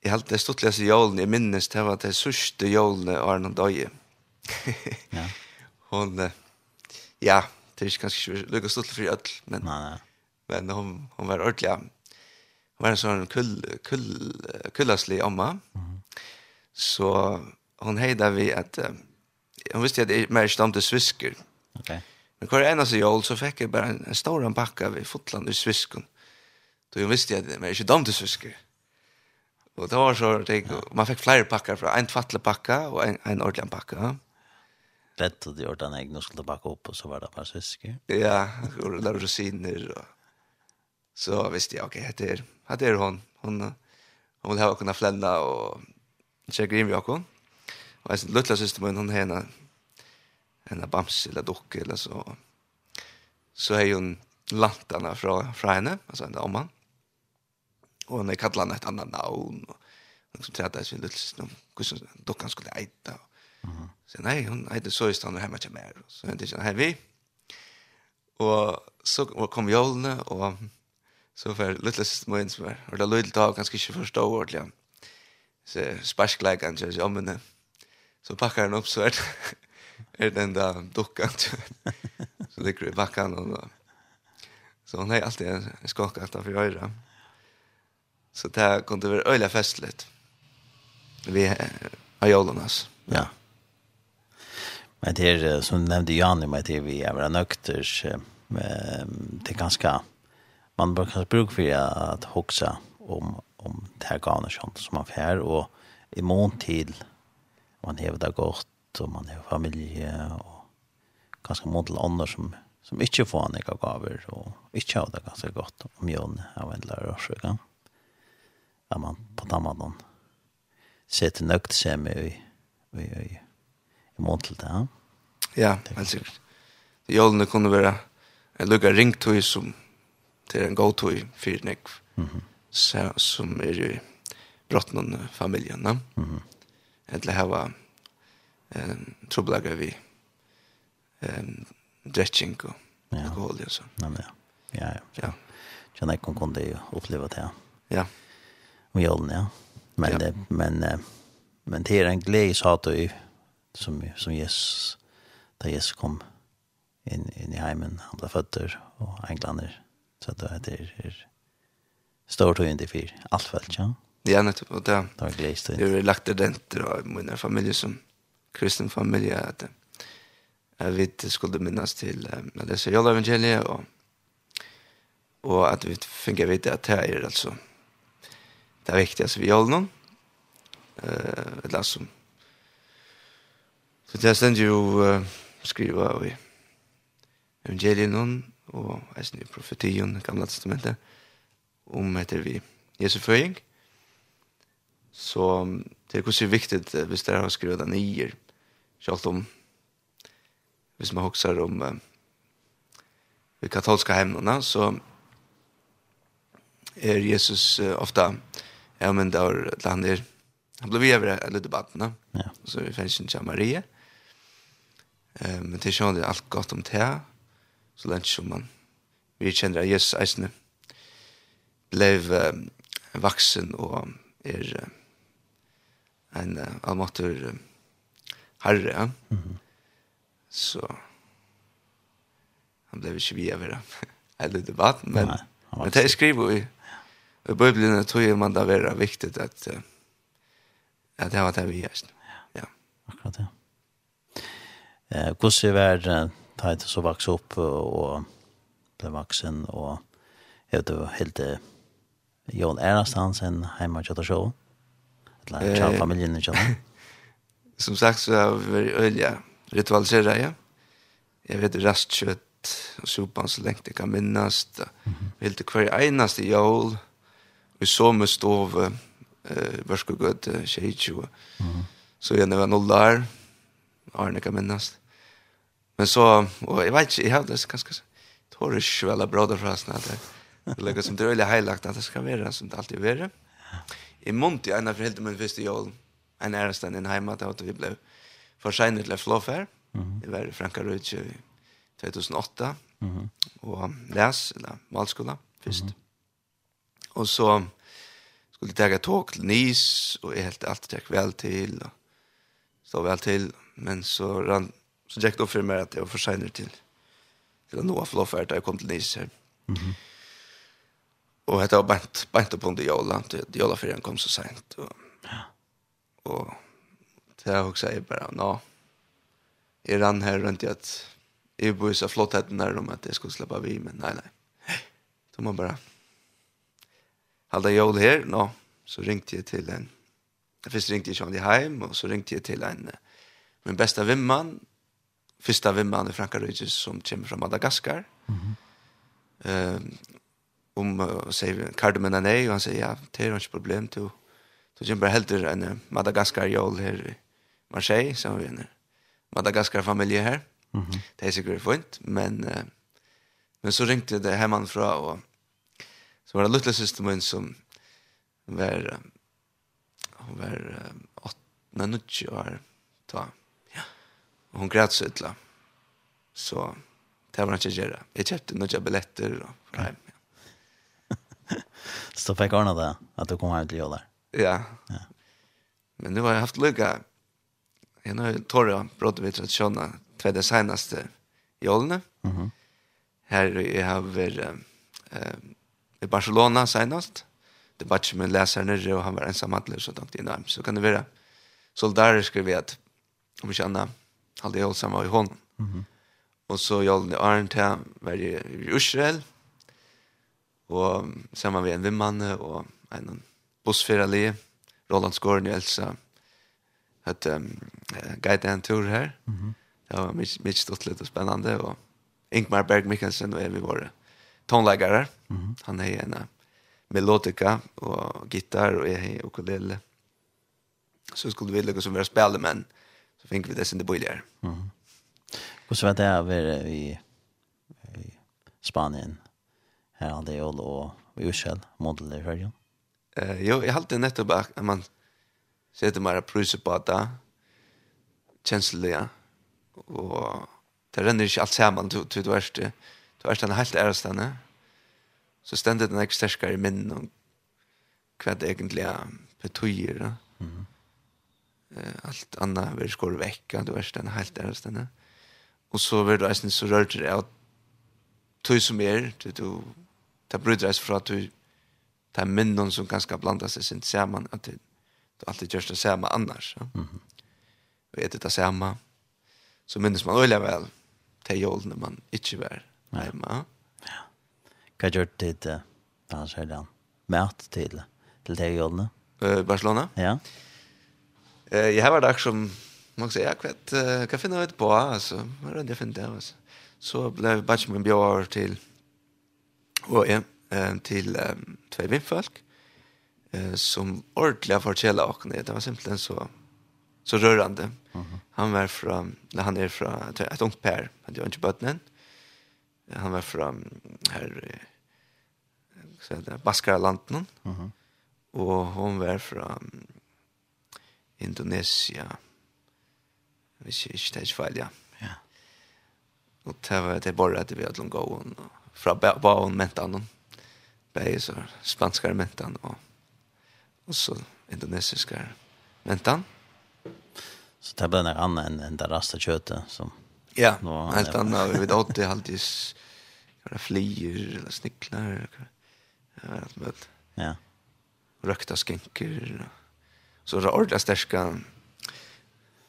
jag helt det stod läsa jolen i minnes det var det sista jolen Arnold Døye. ja. Hon ja, det är kanske lukar stort för öll men nej nej. Men hon hon var ordentlig. Hon var en sån kull kull kullaslig amma. Mm. Så hon hejda vi att uh, hon visste att det mer stamt till svisker. Okej. Okay. Men kvar ena så jag så fick jag bara en, en stor en packa vid fotland i sviskon. Då jag visste att det mer stamt till svisker. Och det var så det man fick flera packar från en tvattle packa och en en ordentlig packa. Bett och det gjorde han egna skulle backa upp och så var det bara svisker. Ja, och var rosiner och så visste jag okej, okay, det är det är hon hon hon vill ha kunna flända och tjekker inn vi akko. Og en løtla syster min, hun hena en bams eller dokke eller så. Så er hun lantene fra, fra henne, altså en dame. Og hun er kallet henne et annet navn. Og hun som tredje sin løtla om hvordan dokkan skulle eita. Så nei, hun eita så i stand og hjemme ikke mer. Så hun tenkte, her vi. Og så kom jålene, og så var løtla syster min som var, og det løtla dag ganske ikke forstå ordentlig så sparsklägg han kör sig om henne. Så packar han upp så är det den där dockan. [LAUGHS] så ligger det i backan och då. Så hon har alltid en skaka utanför öra. Så det här kunde vara öliga festligt. Vi har jollarnas. Ja. Men det är som nämnde Janne med det vi är våra nökters. Det är ganska man bör kanske bruk för att hoxa om om det här gane sånt som man får og i mån til man har det godt, og man har familie, og ganske mån til andre som, som ikke får han ikke gaver, og ikke har det ganske godt om jøn av en lærer og sjøk. Man på tammaden setter nøgt seg med i, i, i, i mån til det. Ja, helt sikkert. Jølene kunne være en lukka ringtøy som til en gåtøy fyrir nekv. Mm -hmm som er i brotten av familjen. Mm -hmm. Eller her var um, trobelager vi um, dretching og ja. alkohol. och så. Nej men ja. Ja, ja. ja. Kjenner jeg kunde ju uppleva det. Ja. Og jorden, ja. Men, ja. Det, men, men det är en glede sa du som, som Jesus, da Jesus kom inn, inn i heimen, han ble føtter og englander. Så det er, er, er stor tog inte för allt väl, ja. Ja, nettopp, och det, det var grejs Det har lagt det renter av mina familjer som kristen familj att jag vet skulle minnas till när det så Jolla evangeliet och och att vi fick veta att det är alltså det viktigaste vi håller någon eh eller som så det sen ju skriva vi evangeliet någon och även profetion gamla testamentet om etter vi Jesu føying. Så det er kanskje viktig eh, hvis dere har skrevet den i Selv om hvis man hokser om eh, de katolska hemnene, så er Jesus uh, ofta ja, men da han er han ble vi over en liten baden, ja. så er vi finnes ikke Marie. Uh, men til sånn er alt godt om det, så lenge som man vi kjenner Jesus eisene. Mm blev uh, vaksen og er uh, en uh, allmåttur uh, herre. Ja? Mm -hmm. Så han blev ikke vi av [LAUGHS] det. Eller debatt, men, Nei, han men det skriver i, i Bibelen tror jeg man da vera viktig at, uh, at det var det vi gjør. Ja. Akkurat det. Eh, hvordan var det da jeg så vokste opp og ble vaksen og er du helt Jon Ernst Hansen hemma i Kjötarsjå. Eller familjen i Kjötarsjå. Som sagt så har vi varit öliga. Ja. Jag vet rastkött och sopan så länge det kan minnas. Vi hittade kvar enaste jól. Vi såg med stov eh, värskogöd tjejtjo. Mhm. Så jag var nollar. Arne kan minnas. Men så, och jag vet inte, jag hade ganska... Det var ju väldigt bra därför att Det lägger som det är heiligt att det skal vara som det alltid är. I Monti en for helt min første jul en ärastan i hemma där att vi blev for till til Mm. Det var i Frankarud 2008. Mm. Och läs eller malskola först. Mm. Och så skulle jeg ta tåg til Nice och jeg helt allt gick väl till og stod väl till men så rann så gick det opp för mig att jeg var försenad till til att nå Floffer da jag kom till Nice. Mm. -hmm och var bänt bänt på under jolla till jolla för den kom så sent och ja. och det har också är bara nå är ran här runt att är bo så flott att när de att det skulle släppa vi men nej nej de man bara Halda jol här nå så ringte jag till en Det finns ringte jag i hem och så ringte jag till en min bästa vimman första vimman i Frankrike som kommer från Madagaskar. Mhm. Mm ehm om och kardemen er nei, og han sier, ja det er ikke problem till så jag bare helt en Madagaskar jol her i Marseille så vi en Madagaskar familie her. Mhm. Mm det er sikkert fint men uh, men så ringte det hemman fra og så var det lilla syster min som var hun var uh, åttende nutch år ta. Ja. Og hun græt så ytla. Så det var ikke inte Jeg kjøpte Jag billetter og fra och hem. [LAUGHS] så fikk ordna det, at du kom her til Jolar. Ja. ja. Men nu har jag haft lycka. Jag har torra brott vid traditionerna två de senaste jolene. Mm -hmm. Här jag har varit äh, i Barcelona senast. Det var inte min läsare nere och han var ensam handlare så tänkte jag nej. Så kan det vara soldater vi att om vi känner hade jag samma i honom. Mm -hmm. Och så jolene i här var i Israel. Mm og sammen med en vimmanne og en bussfyrali, Roland Skåren og Elsa, hatt um, guide en tur her. Mm. Det var mycket, mycket stort lite spännande och Ingmar Berg Mikkelsen och vi var tonläggare. Mm. Han är en melodika och gitarr och är ukulele. Så skulle vi lägga som våra spelare men så fick vi det sen det billigare. Mm. Och så var det över i, i Spanien här hade jag och i Israel modell i Sverige. Eh jo, jag hade nettopp att man sätter mera priser på det. Känsliga och det renner inte allt samman till till värst. Du är den helt ärstanne. Så ständigt den extra i minnen och kvad det egentligen betyder. Mhm. Eh allt annat vill skor vecka, du är den helt ärstanne. Och så vill du ens så rör det att tog som er, du, du det bryter oss fra at du det er minnen som ganske blanda seg sin saman, at du, du alltid gjørs det samme annars. Ja? Mm -hmm. Og etter det samme, så minnes man øyla vel til jolene man ikke var hjemme. Ja. ja. Hva gjør det til da han sier det mat til, til til jolene? Uh, Barcelona? Ja. Uh, jeg har vært akkurat som, man kan si, ja, hva, hva finner jeg ut på? Altså, hva er det jeg finner det? Altså. Så ble jeg bare som en bjør til og ja, eh, til um, tve vindfolk eh, som ordentlig har fortjela åkne. Det var simpelthen så, så rørende. Han var fra, eller han er fra et, et ungt pær, han er ikke bøtnen. Han var fra her, så heter det, Baskarlanden. Og hun var fra Indonesia. Hvis jeg ikke tar feil, ja. Ja. Og det var det bare at vi hadde långt gående og fra bauen mentan bei så spanskare mentan og og så indonesiskare mentan. Så det blir något annat än, enn det rasta köttet som ja helt annet. vi vet åt det alltid några flyger eller snicklar ja allt möjligt ja. Rökta skinker så det ordentliga stärska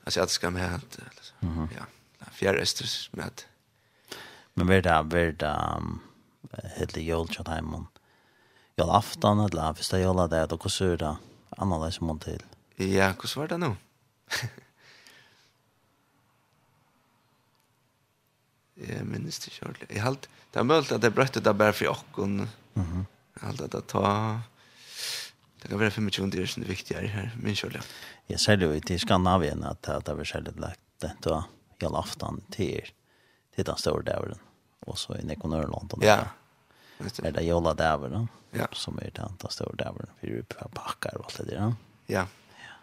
asiatiska med mm -hmm. ja fjärresters med att Men vi da, vi da, hele jøl kjøtt hjemme, jøl aftan, eller hvis det er jøl av det, og hvordan er det annerledes mål til? Ja, hvordan var det nå? Jeg [LAUGHS] minnes det ikke ordentlig. Jeg halte, det er mulig at jeg brøtte det bare for åkken. Jeg halte at det tar, det kan være 25 dyr som er viktigere her, min kjøl, ja. Jeg ser jo i Skandinavien at det er veldig lagt det, og jøl aftan til det den store dæveren. Og så i Nekonörland. Ja. Er det jolla dæveren? ja. som er den, den dæveren. dävren. Vi är på backar och det der. Ja. ja.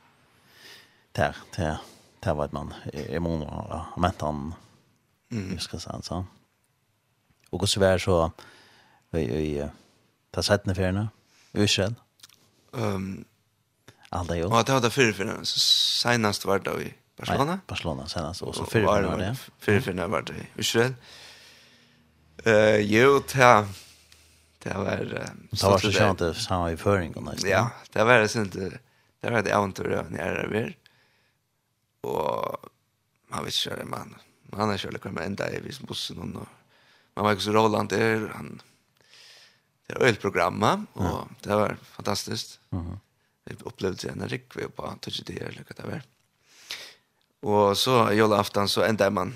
Där, det där var man i månaden har mätt han. Mm. Jag ska säga så. Och så var så i, i ta sättna färna. Ursel. Ehm Alt Alla jo. Ja, det var det förra för senast var det vi Barcelona? Nei, Barcelona senast. og så fyra var när det. Fyra för var det. Israel. Uh, jo, det det var Uh, det var så skönt det samme i føringen, nesten. Ja, det var det inte. Det var det äventyr när det var. Og... man vet inte man. Man har kjørt kommit enda i vis bussen og... man var ikke så Roland der, han det var ett program och det var fantastiskt. Mhm. Vi upplevde en riktig på att det eller lyckat det var. Mm Og så julaften så enda man.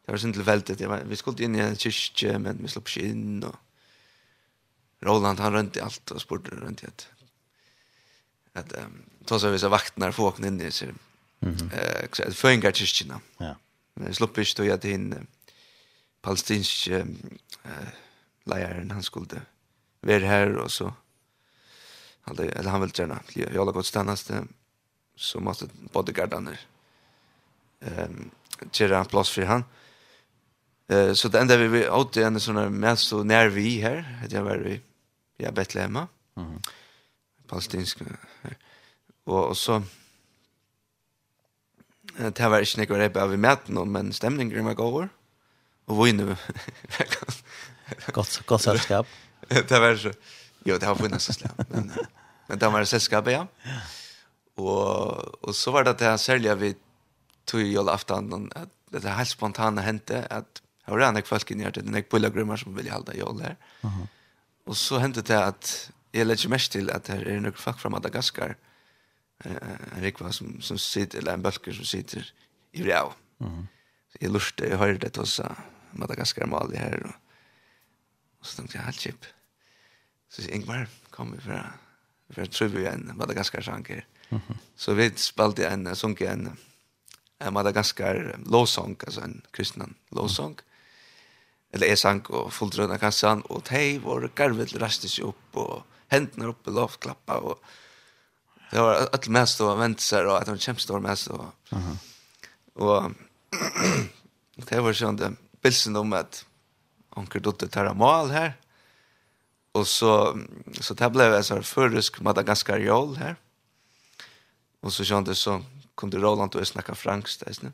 Det var sånn tilveldet. Vi skulle inn i en kyrkje, men vi slapp ikke inn. Og Roland, han rønte alt og spurte rundt i et. At, um, så så vi så vakten her folkene inn i Mhm. Eh, så uh, Føringar kyrkjene. Ja. Vi slapp ikke til at hinn palestinsk eh leieren, han skulle vara här och så. Eller han vill gärna jag har gått stannast så måste bodyguardarna ehm göra en plats för han. Eh så den där vi åt det en sån där mest så när vi här att jag var i, jag Betlehem. Mhm. Mm Palestinsk. Och, och så det var inte något rep över mäten om men stämningen var god. Och vi nu gott gott selskap. [LAUGHS] det var så. Jo, det har funnits så släpp. Men men det var selskapet, ja. Ja. Och och så var det att jag säljer vi tog i alla aftan det här helt spontana hente, att jag var ändå folk inn i det när pilgrimer som vill hålla jag där. Mhm. Och så hände det att jag legger mest till att det är noen folk från Madagaskar. Eh en rikva som som sitter eller en bölker som sitter i Rio. Mhm. Jag lurte, jeg hörde det hos Madagaskar mal her, og, och så tänkte jag helt chip. Så Ingvar kommer för för tror vi en Madagaskar sanker. Mm. Så vi spalte en, sunk en, en madagaskar låsong, altså en kristnan låsong. Eller jeg sang og fulltrønne kassan, og de vår garvet rastes opp, og hendene opp i lovklappa, og det var alt mest og seg, og det var kjempestor mest. Og, og det var sånn det, bilsen om at onker dotter tar mal her, og så, så det ble jeg sånn førisk madagaskar jål her, Och så kände så kunde det Roland och snacka franskt där snä.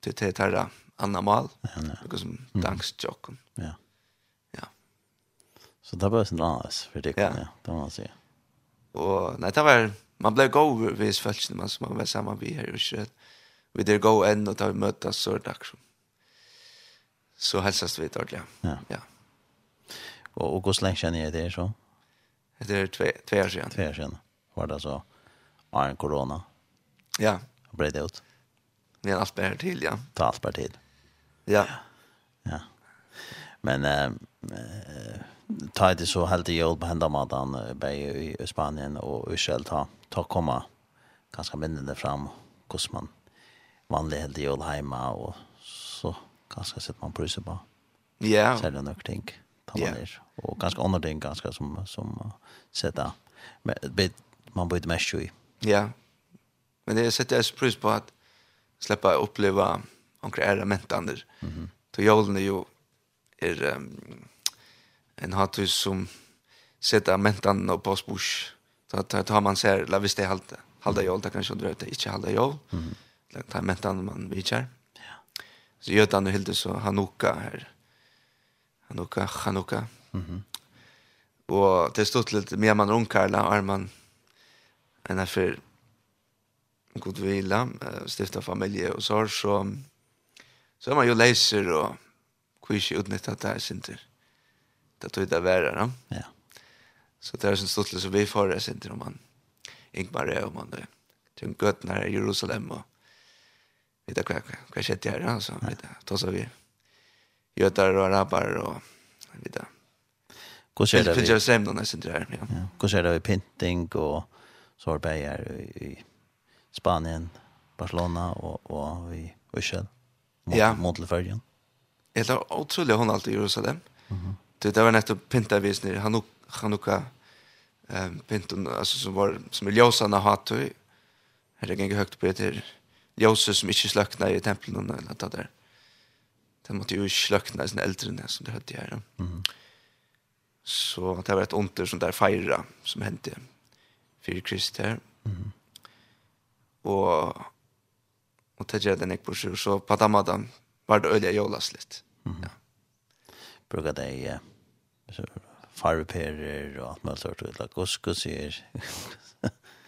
Det det där andra Mal. Ja. Något som dansjocken. Ja. Ja. Så det var sån annars för det kan jag. det var så. Och nej det var man blev go vid fältet man som man var samma vi här och så vi där go än och där mötas så där så. Så hälsas vi där ja. Ja. ja. Och och hur länge känner ner det så. Det är två två år sedan. Två år sedan. Var det så? en corona. Ja. Och det ut. Det är alt bär till, ja. Ta allt bär till. Ja. Ja. Men eh äh, ta det så helt i jobb på hända med i Spanien och Israel ta ta komma ganska mindre fram hur man vanlig helt i jobb hemma och så ganska sätt man pröser på. Ja. Så det nog tänk. Ta man det. Och ganska andra ting ganska som som sätta. Men man borde mest ju i Ja. Men det sätter jag pris på att släppa uppleva några ära mentander. Mm -hmm. Då jolen är ju är um, en hatus som sätter mentan på spurs. Så att tar man ser la visst det halta. Halta jolen kanske drar det inte halta jolen. Mm -hmm. Ta mentan man vill Ja. Så gör han helt så Hanuka här. Hanuka, Hanuka. Mhm. Mm och det stod lite mer man runkar eller arman en er for god vila, stifta familie og sår, så, så er man jo leiser og kvisje utnytta det her sinter. Det tog det være, da. Ja. Så det er sånn stått som vi får det sinter om man Ingmar er om man det. Til en gøtten her i Jerusalem og vet du hva, hva skjedde her, altså, vet du, da så vi gjøter og araber og vet du. Hvordan er det vi? Hvordan er det vi? Hvordan er det vi? Hvordan er det vi? Hvordan er det vi? Hvordan er? så har i Spanien, Barcelona och och i Ushel. Ja, mot Leverkusen. Det är otroligt hon alltid i Jerusalem. Mhm. Mm det där var nettopp pintavisning, Hanuk Hanukka, ehm pinton alltså som var som Eliosarna hade Herre gänge högt på det Josef som inte slökna i templen eller något där. Det den måtte jo i sin eldre som det hørte her. Mm. Så det var et onter som der fejra som hendte för Krister. Mhm. Och och det gjorde den på sig så på den madan var det öliga jolas lite. Mm. Ja. Brukar det så farvepærer og alt mulig sort ut. Gosko ser.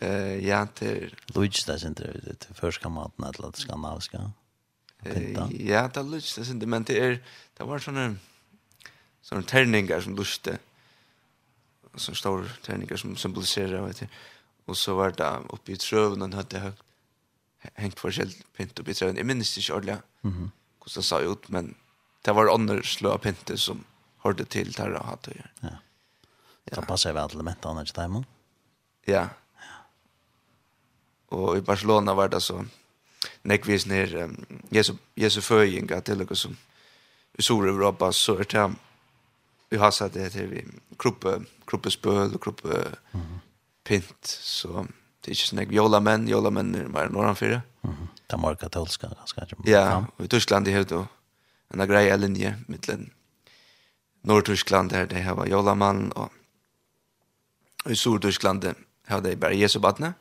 Eh, ja, til... Lutsch, det er ikke det, til førskamaten, et eller annet skandinaviska. Ja, det er lutsch, det er men det er, det var sånne, sånne terninger som lutschte, så stora tärningar som symboliserar vet du. Och så var det uppe i tröven han hade högt hängt forskjell pynt uppe i tröven. Jag minns inte ordentligt mm -hmm. hur det sa ut, men det var andra slöa pynter som hörde till där och hade att göra. Ja. Ja. Det passar väl till elementet annars där man. Ja. Og i Barcelona var det så nekvis ner um, Jesu, Jesu føying at det er noe som i Sor-Europa så er det vi har satt det til vi kroppen kroppespøl og kroppe mm -hmm. pint, så det er ikke sånn jeg jola menn, jola menn er mer norran fire. Mm -hmm. Det er katolska, ganske ikke. Ja, og i Tyskland er det en grei er linje mittlen Nord-Tyskland der det her var jola mann, og i Sur-Tyskland har det bare Jesu badne,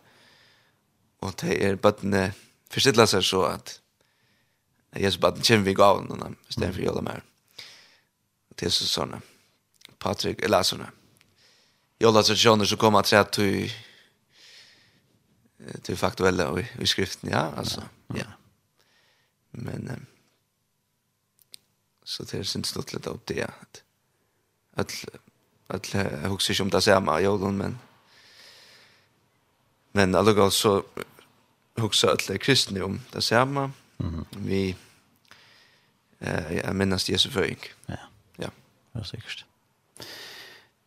og det er badne forstidla seg så at Jesu badne kommer vi gav, i stedet for jola mer. Det er sånn, Patrik, eller sånn, i alla traditioner som kommer til at att du till faktuella i, i skriften ja altså, ja, ja. men um, så det er syns stort lite upp det at, at, at jeg husker ikke om det samma jolen, men men alltså så husker at det er kristne om det samme, mm vi eh jeg minnes Jesu föring ja. Ja. Det är säkert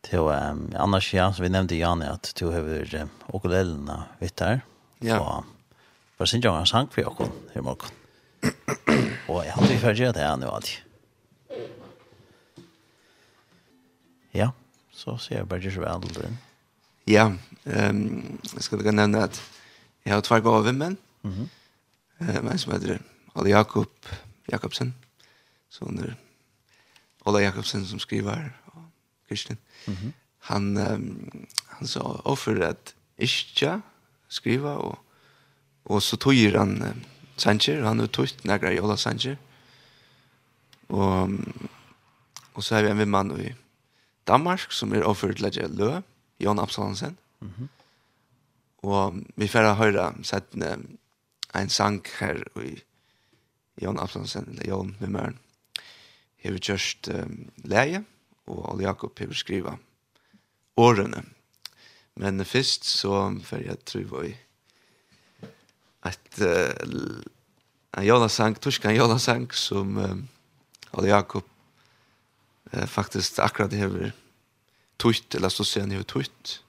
Till um, annars ja, så vi nämnde Janne att du har um, okulellerna vitt här. Ja. Och för sin gång har sank för okon i morgon. Och jag hade ju förgjort det här nu alltid. Ja, så ser jag bara just väl den. Ja, ehm um, jag skulle kunna nämna att jag har två gåvor men. Mhm. Mm eh, men som heter Ola Jakob Jakobsen. Så under Ola Jakobsen som skriver och Christian. Mm -hmm. Han um, han sa offer att ischja skriva och och så tog han um, Sanchez han har tog några jolla Sanchez. Och och så har vi en man i Danmark som är offer till Lö, Jon Absalonsen. Mhm. Mm och vi får höra så att en sang här i Jon Absalonsen eller Jan med Har vi just um, läge. Mm og Ole Jakob hever skriva årene. Men først så får jeg tro i at uh, en jolasang, torskan jolasang som uh, Ole Jakob uh, faktisk akkurat hever tutt, eller så ser han hever tutt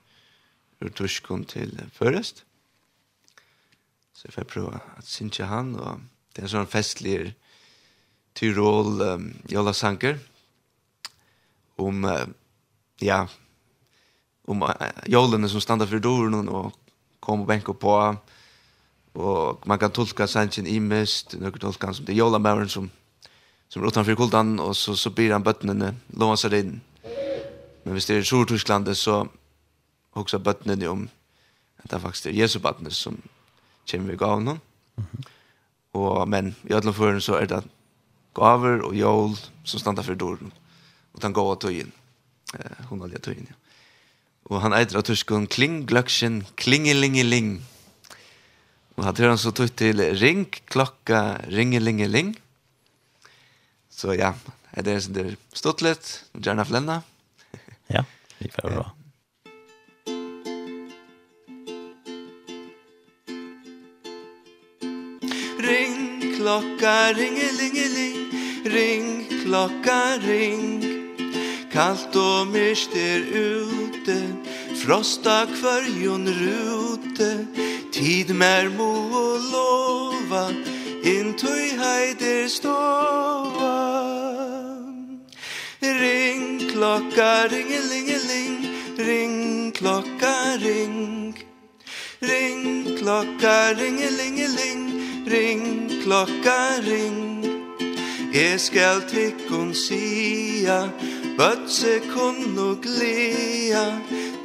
ur torskan til førest. Så jeg får prøve at synge han, og det er en sånn festlig Tyrol um, jolasanger, om uh, ja om uh, jolene som standa för dörren och kom og bänka på och man kan tolka sanchen i mest några tolkan som det jolamaren som som utanför kultan och så så blir han bøttene låser in men hvis det är Stortyskland så också bøttene om at det faktisk er Jesu bøttene som kommer vi gav någon og och men i alle fall så är det gaver och jol som standa för dörren og den gåa tøyen. Eh, hun har tøyen, ja. Og han eitir av tuskon Kling Glöckchen, Klingelingeling. Og han tror han så tøyt til Ring, klokka, ringelingeling. Så [LAUGHS] ja, det så sånn der stått litt, gjerne flenna. ja, vi får bra. Ring, klokka, ringelingeling, ring, klokka, ring, kallt og mist er ute Frosta kvarjon rute. Tid mer mo og lova intui heider stova. Ring klokka ringelingeling Ring klokka ring. Ring klokka ringelingeling Ring klokka ring. Jeg skal tikkun sia Bøtse kun og glia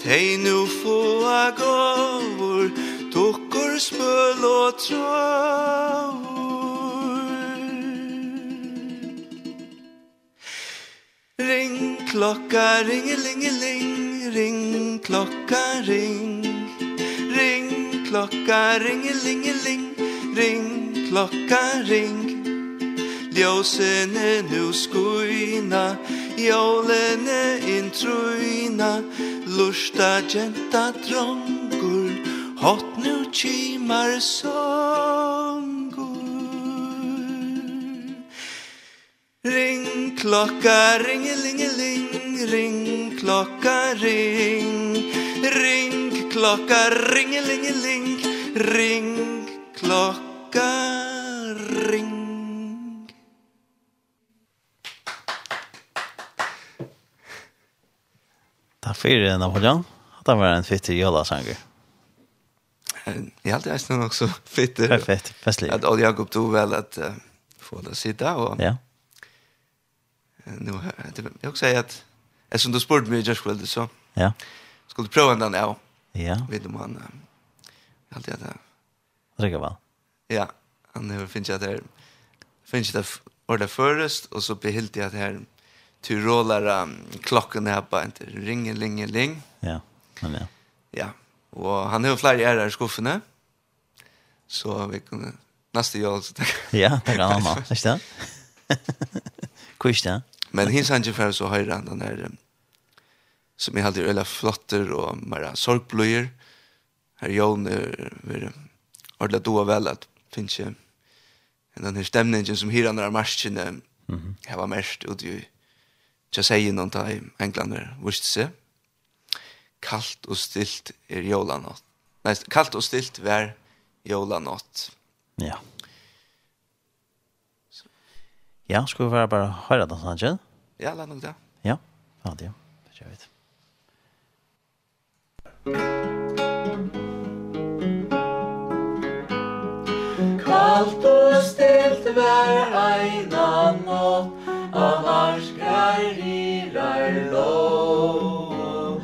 Tei nu få a gåvor Tukkur spøl og tråd Ring klokka, ringelingeling Ring klokka, ring. Ring klokka, ringelingeling Ring klokka, ring. Ljósene er nu skuina Ring Jólene in truina Lusta genta drongur Hot nu kimar songur. Ring klokka ringelingeling Ring klokka ring. Ring klokka ringelingeling Ring klokka ring. för Napoleon. Det var en fittig jolla sanger. Jag hade nästan så fittig. Perfekt, festligt. Att Jakob tog väl att uh, få det sitta och... Ja. Nu, jag också säga att eftersom du spurgade mig just kväll så ja. skulle du prova den ja. Ja. Vet du man. Jag hade det. Räcker. Ja, han har finns jag där. Finns det ordet förrest och så behilt jag det här du rullar um, klockan här på inte ring ling ling. Ja. Men ja. Ja. Och han har flera är i skuffen. Så vi kunde nästa år så tack. [LAUGHS] Ja, tack mamma. Visst det? Kusch det. Men hins han ju för så han den där som jag hade öla flotter och mera sorgblöjor. Här Jon är ordla då väl att finns ju den här stämningen som hyran där marschen. Mhm. Mm var mest ut i Tja sier noen ta i Englander viste seg. Kalt og stilt er jólanatt. Nei, kalt og stilt vær jólanatt. Ja. Ja, skal vi bare bare høyre den sånn. Ja, la nok det. Ja, ja det er jo. Det. Kalt og stilt vær eina natt av varsk lirar lov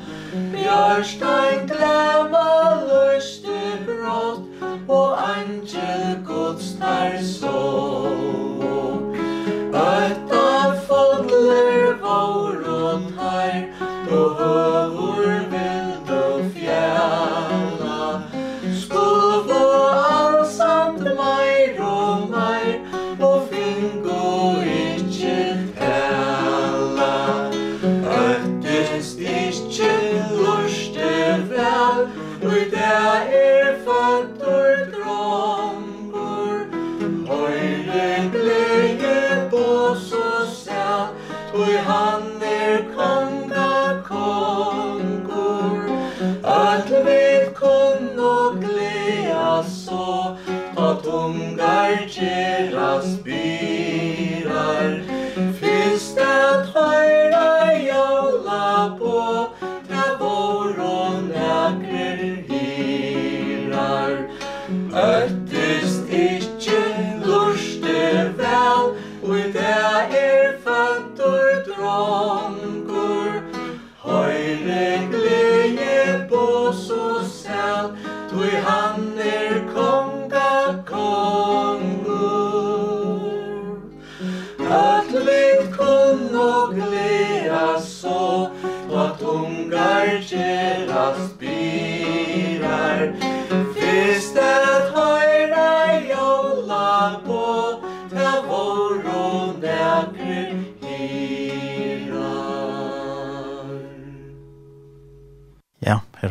Bjørstein glemma lusti brott Og angel gods tar så. Ötta fondler vår og tar Og hör skjerast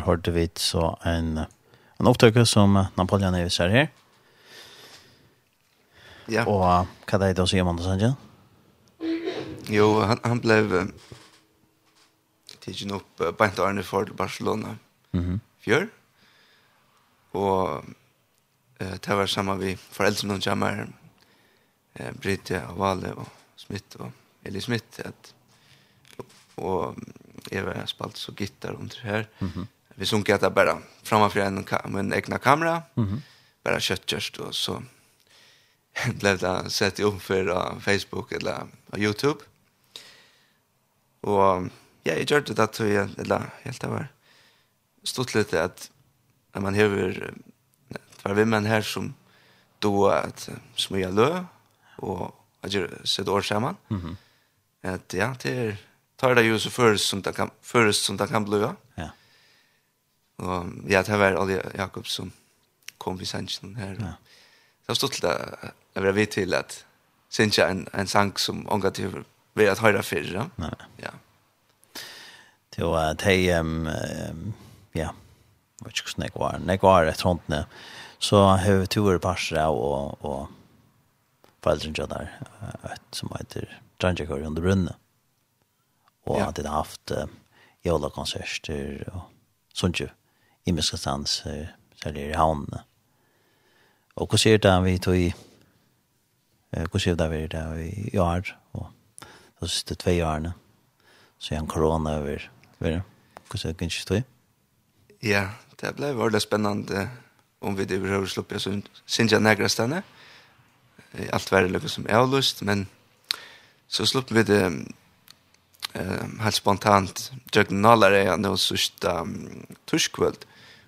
hørte vi så en, en opptøkke som Napoleon Nevis er her. Ja. Og hva er det å si om Anders Angel? Jo, han, han ble tidsen opp uh, beint Arne for til Barcelona mm -hmm. fjør. Og uh, det var sammen med foreldrene og jammer, uh, Brite og Vale og Smith og Eli Smith, at, og jeg var spalt så gitar om det her. Mm -hmm vi sunkar att bara framfor en, en egna kamera, mm -hmm. bara köttkörst och så [LAUGHS] blev det sett upp för Facebook eller Youtube. Och ja, jag gjorde det att jag, eller helt av var Stort lite att när man hör var vi män här som då att smöja lö och att göra sitt år samman. Mm -hmm. Att ja, det är tar det ju så först som det kan, först som det kan blöja. Ja. Og ja, det var Olli Jakob som kom i sannsyn her. Ja. Det var stort til at jeg var vidt til at synes en, en sang som unga til vi at høyre fyrir. Ja. Nei. Ja. Det var at um, um, ja, jeg vet ikke hvordan jeg var, når jeg var et håndene, så har vi tur parser av og, og foreldren foreldrene der, et som heter Trangekor under brunnet. Og ja. at jeg har haft uh, jolakonserter og sånt jo i Miskastans, særlig i havnene. Og hva sier det vi tog i, hva sier det vi det i år, og de siste tve årene, så er han korona over, hva sier det ikke tog i? Ja, det ble veldig spennende om vi det behøver sluppe, så synes jeg nærkere stedet. Alt var det som jeg har lyst, men så sluppe vi det um, helt spontant, jeg nåler jeg nå sørste um,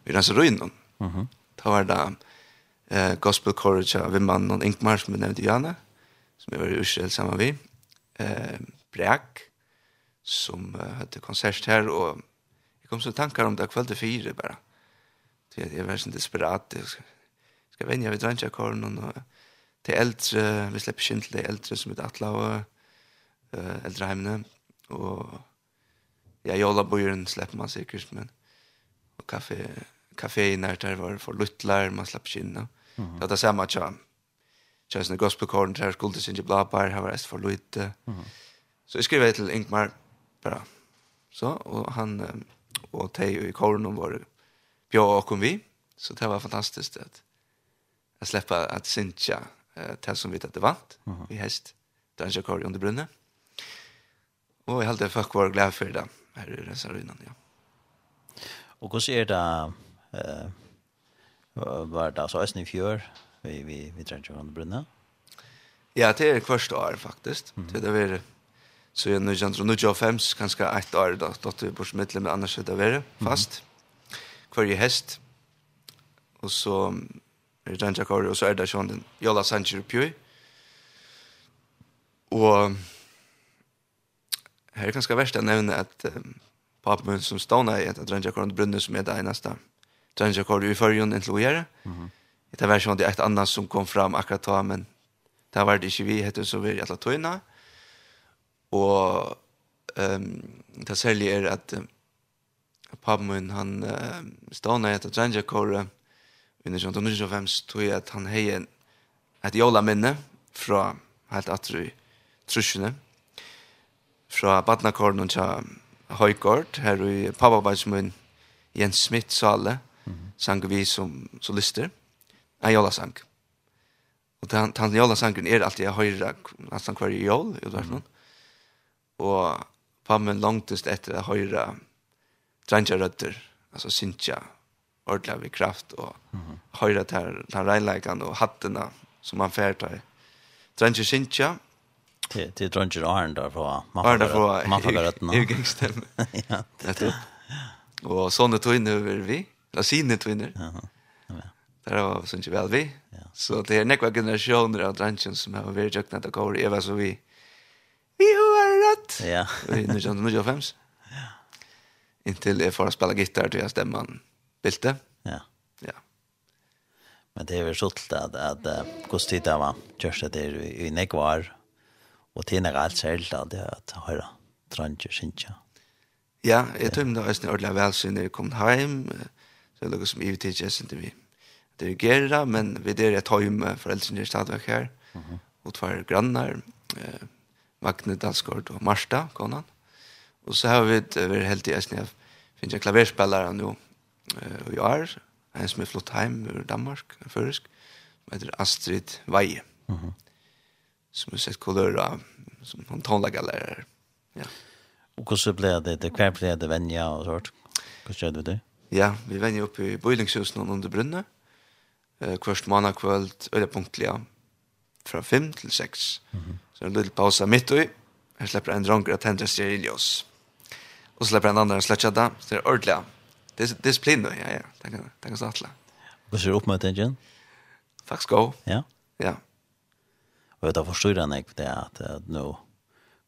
vi renser ruinen. Mm -hmm. Da var det eh, Gospel Courage av Vimman og Ingmar som vi nevnte Janne, som jeg var i Israel sammen med. Eh, Break, som uh, hadde konsert her, og jeg kom så tankar om det kveld til fire bare. Så jeg, jeg var sånn desperat, jeg skal, skal vende, vi drar korn, og til eldre, vi slipper kjent til eldre som er atla, og uh, eldre heimene, og ja, jola bojen slipper man sikkert, men kaffe kaféer där var för luttlar man slapp skinna. Mm -hmm. Det är samma tjam. Just en gospel corn där skulle det synge bla bar har rest för lutte. Mm. Så jag skrev till Ingmar bara. Så och han och Teo i korn var bra och kom vi. Så det var fantastiskt att att släppa att synja eh det som vi det vant. Vi häst där jag under brunnen. Och jag hade fuck var glad för det. Här är det så runt ja. Og hvordan er det, uh, var det altså Østen i fjør, vi, vi, vi trenger ikke å brunne? Ja, det er hvert år faktisk. Mm. Det er det så jeg nu kjenner, nu kjenner fem, kanskje ett år da, da du er bortsmiddel, men annars er det være fast. Hver i hest, og så er det Janja Kari, og så er det sånn den Jolla Sanchez Pjøy. Og her er kanskje verst å nevne at um, pappa min som stående i at Drangja Korn Brunne som er det eneste Drangja Korn i førjen inntil å gjøre. Det var sånn det er et annet som kom fram akkurat da, men det var det ikke vi heter så vi er i alle tøyene. Og um, det særlig er at um, pappa min, han uh, stående i at Drangja Korn under 1925 tror jeg at han heier et jola minne fra helt atru trusjene fra badnakornen og Høygård, her i Pavabajsmun, Jens Smith sale, mm -hmm. sang vi som solister, en jolasang. Og den, den jolasangen er alltid jeg høyre, nesten hver jol, i hvert fall. Og pammen langtest etter jeg høyre drangja altså synsja, ordentlig ved kraft, og mm -hmm. høyre til den regnleikene og hattene som han færtar. Drangja synsja, til. till druncher Arndar på man får man får rätt nu. Jag. Ja. Det. Och såna tog in vi. La sine tøyner. Ja. Det var sånn ikke vel vi. Så det er nekva generation av drunchen som har vært jag knappt att Eva över så vi vi har rätt. Ja. Vi nu känner nu jag fems. Ja. Intill är för att spela gitarr til jag stämman. Bilte. Ja. Ja. Men det är at, at uh, hvordan tid det var Just det är i nekvar. Og det er alt særlig da, det at høyre dranger, synes jeg. Ja, jeg tror det er en ordentlig velsyn når jeg kom hjem, så er det noe som i tid jeg synes vi dirigerer, men vi der er hjem med foreldrene stadigvæk her, og tvær grannar, eh, Magne Dalsgaard og Marsta, konan. Og så har vi vært helt i Esnia, finnes jeg klaverspillere nå, eh, og i år, en som er flott hjem ur Danmark, en førisk, som heter Astrid Veie. Mm som har sett kolor som hon tonlagar galler. Ja. Och så blev det det kvar det vänja och sånt. Vad gjorde vi det? Ja, vi vänjer upp i Boilingshusen under Brunne. Eh kvart månad kväll eller punktliga från 5 till 6. Mm -hmm. Så en liten paus mitt i. Här släpper en dronker att tända Sterilios. Och släpper en annan släckade. Så det är ordentligt. Disciplin då, ja, ja. Det kan, det kan starta. Vad ser du upp med det? Faktiskt gå. Ja. Ja. Och det förstår jag inte det att nu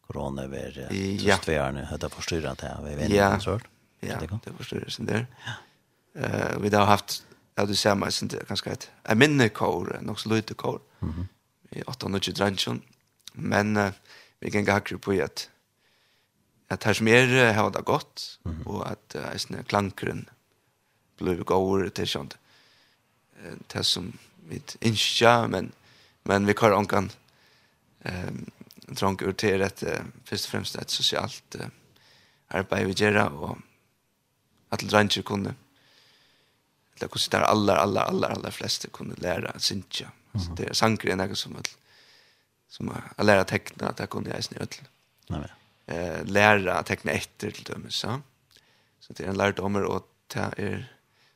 corona är just vi är nu det förstår jag det vi vet inte sånt. Ja, det förstår jag sen där. Eh vi har haft ja du ser mig sen det kanske ett en minne kår, en också lite kår. Mhm. I 800 dranchen. Men vi kan gå akkurat på att at her som är har det gått og at är klankeren blir gåere til sånt. til som vi inte men men vi kan onkan ehm drang ut til at først og fremst et sosialt eh, arbeid vi gjør og at dranger kunne eller hvordan det er aller, aller, aller, aller fleste kunne lære at synge. Mm -hmm. Det er sanger er noe som som er lære å tekne at jeg kunne jeg snu. Eh, lære å tekne etter til dem, så. Så det er en lærdommer og det er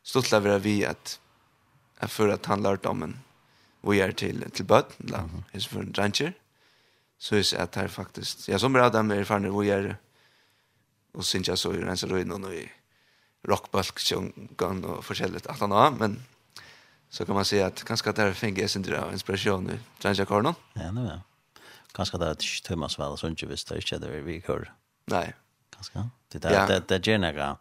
stort å være vi at jeg føler at han lærdommen vi er til, til bøten, da. Mm -hmm. For en dranger. Mm så är det här faktiskt. Jag som bra dem med fan vad gör det? Och syns jag så är det så då innan i rockbalk sjungan och förskälet att han har men så kan man säga att kanske att det här fängs sin av inspiration nu. Trans jag Karlon. Ja, nej. Kanske det är Thomas väl så inte visst det är det vi kör. Nej. Kanske. Det där det det genera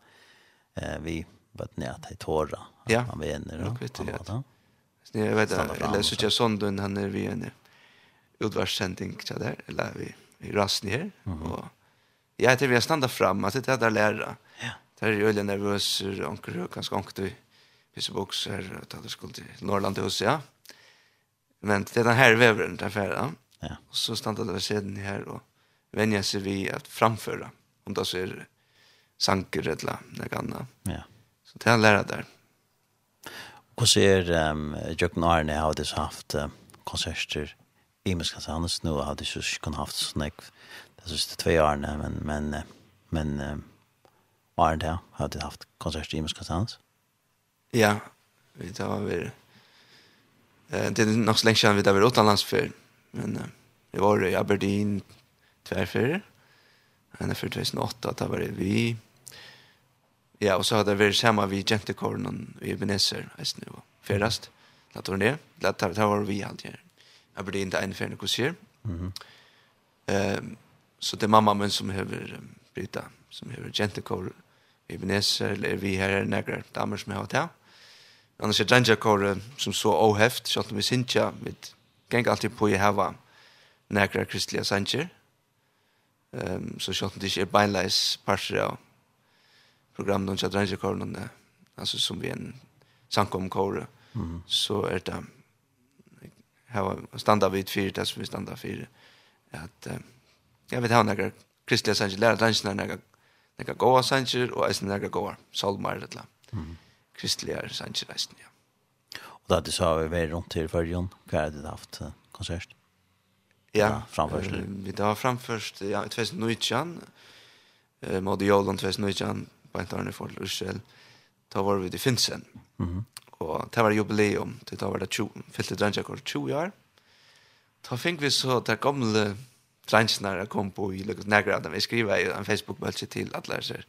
eh vi vet ni att tåra. Ja. Han vänner då. Jag vet inte. Jag vet inte. Eller så jag sondun han är vi ännu utvarssending till där eller vi i rasten här mm -hmm. och jag heter vi stanna fram att det där lära. Ja. Där är ju öle nervös onkel ganska onkel vissa boxar att det skulle till Norrland hos ja. Men det är den här vävren där färra. Ja. Och så stannade det sedan här och vänja sig vi att framföra om det så är sanker eller något annat. Ja. Så det är en lärare där. Hur ser um, Jöknarne har det haft uh, konserter imiska så annars nu hade jag ikke kun haft sånn snack det sista tve åren men men men um, var det hade haft konsert i imiska sans ja vi tar vi eh det är nog så länge sedan vi där var utomlands för men det var i Aberdeen tvärför en för 2008 där var det vi Ja, och så hade vi samma vi Gentekornen i Ebenezer, just nu, förrest. Lät hon det? Lät det var vi allt här blir inte en för en kusir. Mhm. Ehm så det mamma men som behöver bryta som behöver gentekor Ebenezer eller vi här är några damer som har det. Annars är Dranjakor som så ohäft, så att vi syntja, med gäng alltid på i hava några kristliga sanger. Ehm så så att det är beinleis parser av programmet Kor någon alltså som vi en sankomkor, mm. så är det har standa vid fyra det som vi standa fyra att jag vet ha några kristliga sanger lära dansen några några goa sanger och även några goa salmar det la kristliga sanger resten ja. Och där det sa vi var runt till förjon kvar det haft konsert? Ja framförst vi då framførst ja i 2019 eh mode Jolan 2019 på en tårne for Israel da var vi i Finsen mhm og det var jubileum, det var det 20, fyllte drengjekor 20 år. Da fikk vi så det gamle drengjene kom på i Lukas Nærgrad, vi skriver i en Facebook-bølse til at disse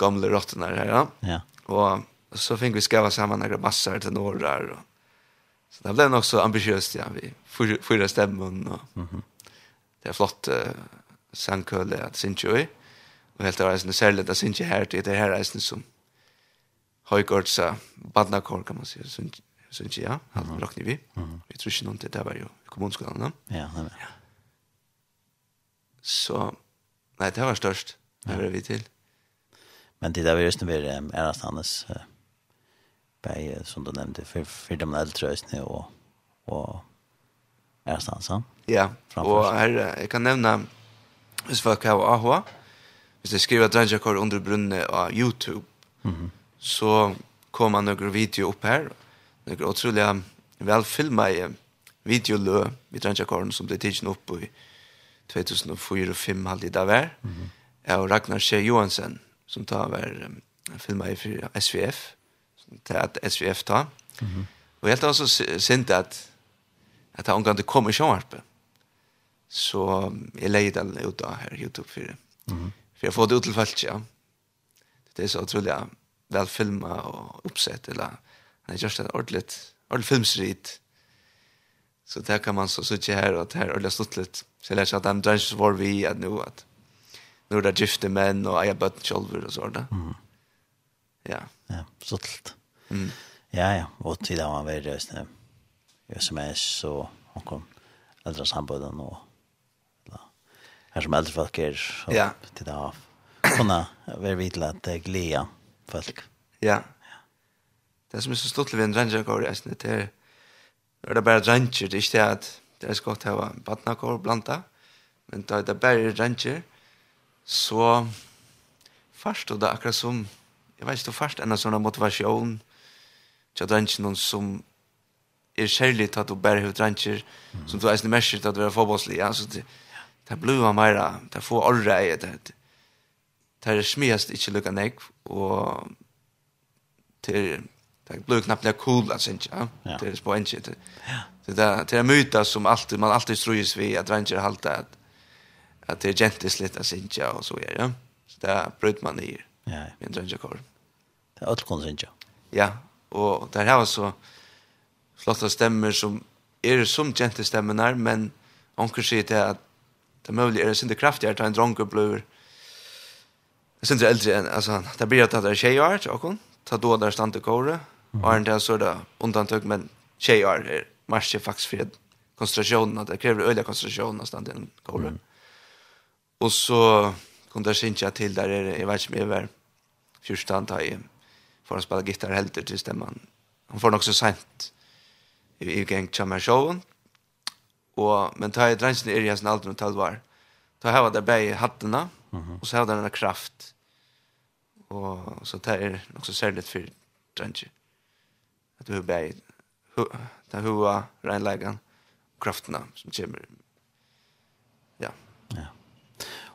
gamle rottene her, ja. ja. Og så fikk vi skriva sammen några massor til norrar. Og, så det ble nok så ambitiøst, ja, vi fyra stemmen, og mm -hmm. det er flott uh, sangkøle at Sintjøy, og helt av reisende særlig at Sintjøy her, det er her reisende som höjgörsa badnakår kan man säga. Så inte ja, -hmm. råkner vi. Vi tror ikke noen til det var jo ju kommunskolan. Ja, nej. Ja. Så, nei, det var størst. det var vi til. Men det där var just när vi är Ernastannes bei, som du nämnde, för, för de äldre östene och, och Ernastansen. Ja, och här, jeg kan nevne, hvis folk har AHA, hvis jeg skriver Dranjakor under brunnet av YouTube, mm -hmm så kom han några video upp här. Några otroliga välfilmade videolö vid Ranjakåren som blev tidsen upp i 2004 och 5 halvt i Davar. Mm -hmm. Och Ragnar Kjell Johansen som tar över um, filmade för SVF. Som tar att SVF tar. Mm -hmm. Och helt alltså synd att att han kan inte komma i sjönvarpe. Så jag lägger den ut här Youtube för det. Mm -hmm. För jag får det ut till fallet, ja. Det är så otroligt vel filma og uppsett eller nej just det ordligt ordligt filmsrit. Så der kan man så sitte her og att här ordligt stått lite så läs att den drängs var vi at nu at nu är det gifte menn og jag bött själv og så där mm. ja. Ja så mm. ja ja. Och till där var vill just nu jag som är så hon kom äldre sambanden och här som äldre folk är så ja. till det av. Kunna vara vid att glädja folk. Ja. Det som er så stort ved en rangerkår, det er, det er bare ranger, det er ikke det at det er så godt å ha badnakår blanda, men da det er bare ranger, så først, og det er akkurat som, jeg vet ikke, først en sånn motivasjon, til at noen som er kjærlig til at du bare har ranger, som du er snill merker til at du er forbåslig, ja, så det, det blir jo mer, det får orre i det, det er smiast ikke lukka nek, og til det blir knappt lika cool att synka. Ja. Det är på en shit. Det där det är myta som alltid man alltid ströjs vi att ranger halta att att det är gentligt lite att synka och så är ja. Så där bröt man i. Ja. Men ranger kor. Det är allt kon synka. Ja, och där var så flotta stämmer som är som gentis stämmer men onkel shit är att det möjligt är det synda kraftigare att en dronker blir Jeg synes jeg eldre, altså, det blir at det er tjejer, tjokken, ta då der stand til kåre, og er det så da undantøk, men tjejer er marsje faktisk for konsentrasjonen, at det krever øyla konsentrasjonen av stand til kåre. Og så kunne det synes jeg til der, jeg vet ikke om jeg var fyrstand, da jeg får å spille gitar helter til stemmen. Han får nok så sent i i gang til meg showen, og, men ta i drensene er i hans alder og talvar, ta her var det bare hattene, Mm -hmm. Och så har den en kraft. Och så det är också särskilt för dränge. Att du bär ta hua reinläggan krafterna som kommer. Ja. Ja.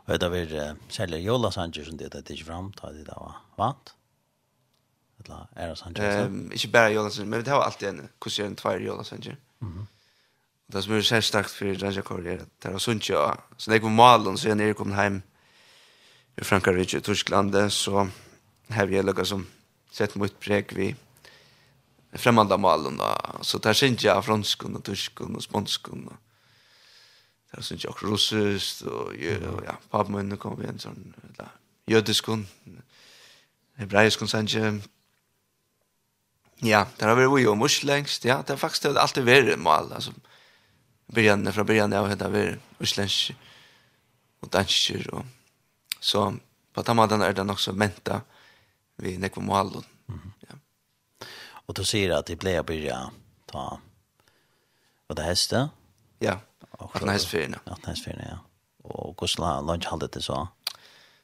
Och det var särskilt Jola Sanchez som det att det fram ta det där var Vant. Eller är det Sanchez? Ehm inte bara Jola Sanchez, men det har alltid en kusin två Jola Sanchez. Mhm. Det som är särskilt starkt för Raja Korea, det är sunt ja. Så när jag kom malen så är jag nere kom hem i Frankrike och Tyskland så har jag lukka som sett mot präg vi främmande malen då. Så där syns jag fransk och tysk och spansk och där syns jag också russiskt och ja, pappa min kom vi en sån där judisk och hebraisk och sen Ja, där har vi ju mus längst. Ja, det har faktiskt alltid varit mal alltså början från början jag heter vi isländsk och dansk och Så på den måten er det nok så menta vi nekva målen. Mm -hmm. ja. Og du sier at det ble å byrja ta var det heste? Ja, at den 18 hestfyrene. 18 hestfyrene, ja. Og hvordan lunch halde det så?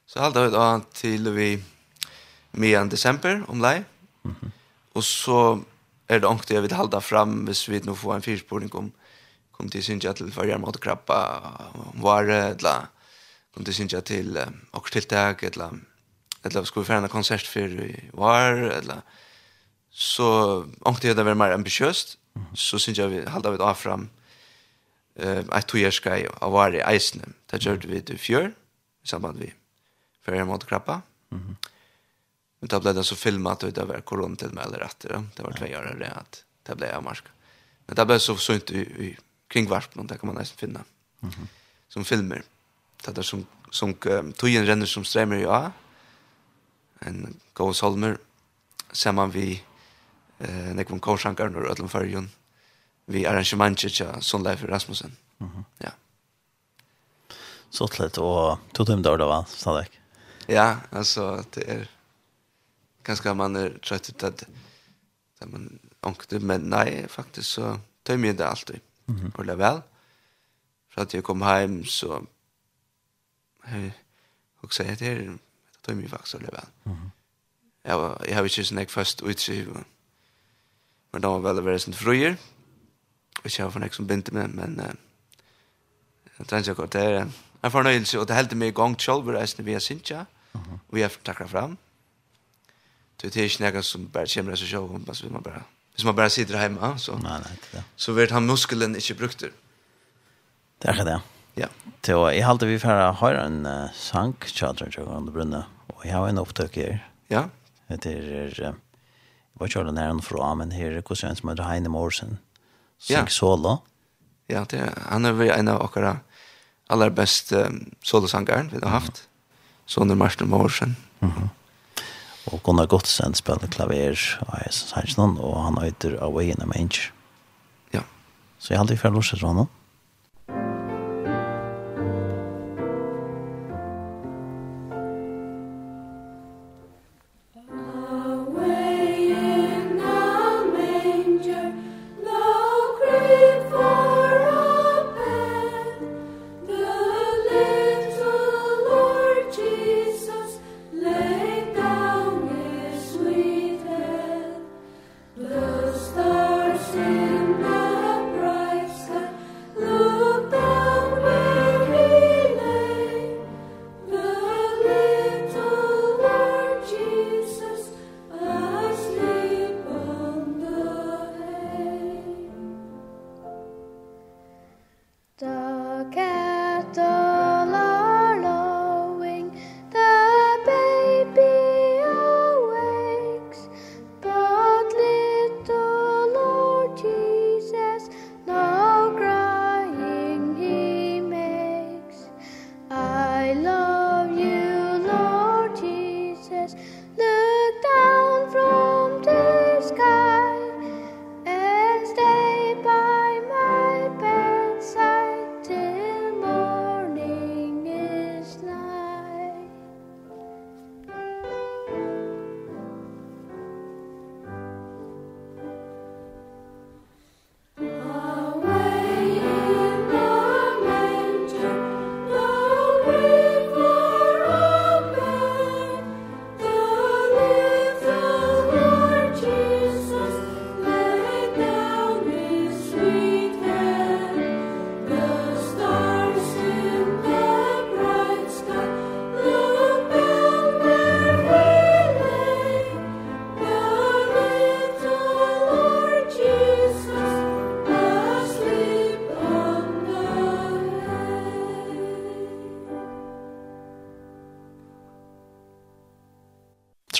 Så halde det da til vi medan desember om lei. Mm -hmm. Og så er det ångte jeg vil halda fram hvis vi nå får en fyrspåring om kom til Sintja til farger mot krabba, om vare, eller om det syns jag till uh, och till tag eller eller skulle vi en konsert för i var eller så ångte jag det var mer ambitiöst så syns jag vi hållde vi av fram eh uh, att jag ska av var i isen det gjorde vi det fjör i samband vi för en mot krappa mm -hmm. men då blev det så filmat ut över koron till med eller rätt det var två år det att det blev jag marsk men det blev så så inte i, i kringvarp någon där kan man nästan finna mm -hmm. som filmer Det er som, som tøyen renner som strømmer i A. En god solmer. man vi eh, nekvom korsankar når Ødlund Færgjøn. Vi arrangementet til Sundleif Rasmussen. Mm -hmm. Ja. Så lett, og to timer dør det var, Sadek. Ja, altså, det er ganske man er trøtt ut at det man ångte, men nei, faktisk så tømmer jeg det alltid. Mm -hmm. Vel. For at jeg kom hjem, så och säger det är det tar mig faktiskt att väl. Mhm. Ja, jag har ju snäck fast ut sig. Men då var väl det väldigt fröjer. Och jag har som bint med men jag tänkte jag att det är en förnöjelse och det hällde mig igång själv resten via Sintja. Mhm. Vi har tackar fram. Det är inte något som bara kämrar sig själv om man bara Hvis man bare sitter hjemme, så, nei, nej, det. så vet han muskelen ikke brukt det. Det ikke det. Ja. Så jeg halte vi for å høre en uh, sang, Tjadra Tjadra Brunne, og jeg har en opptøk her. Ja. Det er, uh, jeg var ikke kjøren her fra, men her er hvordan som heter Heine Morsen. Sang ja. solo. Ja, det er, han er en av okkara aller best um, solosangeren vi har haft. Sånne Marsten Morsen. Mm -hmm. Og Gunnar Gottsen spiller klaver og av Jesus noen, og han øyder Away in a Manger. Ja. Så jeg halte vi for å lose sånn, no?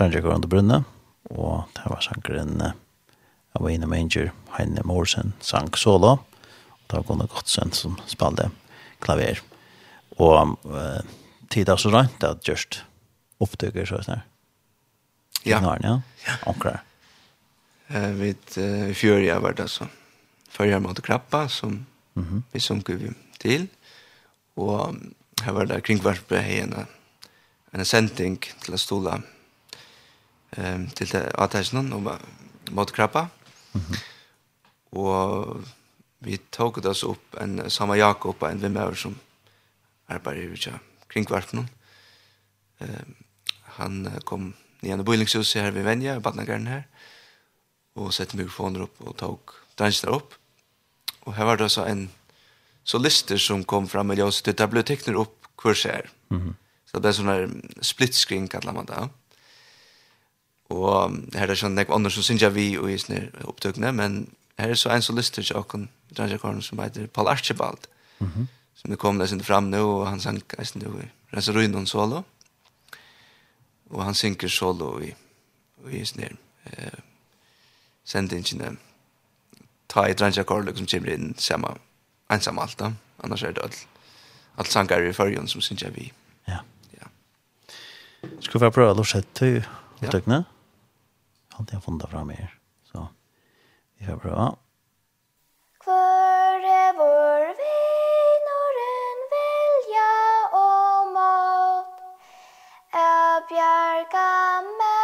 Stranger Går Under Brunne, og det var sangren av Wayne Manger, Heine Morsen, sang solo, og det var Gunnar Gottsen som spalte klaver. Og uh, tida så rønt at just opptøkker så sånn. Ja. Ja? Ja. Onkrar. Eh vid uh, fjör jag var det så. Før mot krappa som mm -hmm. vi sunker vi til. Og her var det kringvarpe en, en sending til å stola ehm til det attention og mot krabba. Mhm. Og vi tok det opp en samme Jakob og en vimmer som arbeider i Vitsja kringkvarten. Ehm han kom ned i boilingshuset her ved Venja, i Badnagaren her, og sette mikrofoner opp og tok dansene opp. Og her var det så en solister som kom fram med oss. det ble tekner opp kurset her. Så det ble sånn her split screen, kallar man det. Og her er sånn nekva andre som synes jeg vi og i sånne opptøkene, men her er så en solister til åkken, Dransjakorn, som heter Paul Archibald, mm -hmm. som det kom nesten fram nå, og han sang nesten nå i Renser Ruinon solo, og han synker solo i, i sånne eh, sendingene, ta i Dransjakorn, liksom kommer inn samme, ensam alt da, annars er det alt, alt sanger i førjen som synes jeg vi. Ja. ja. Skal vi prøve å lortsette til opptøkene? Ja. Alt jeg har funnet fram her. Så vi får prøve. Hvor er vår vei når velja og mått? Er bjerga meg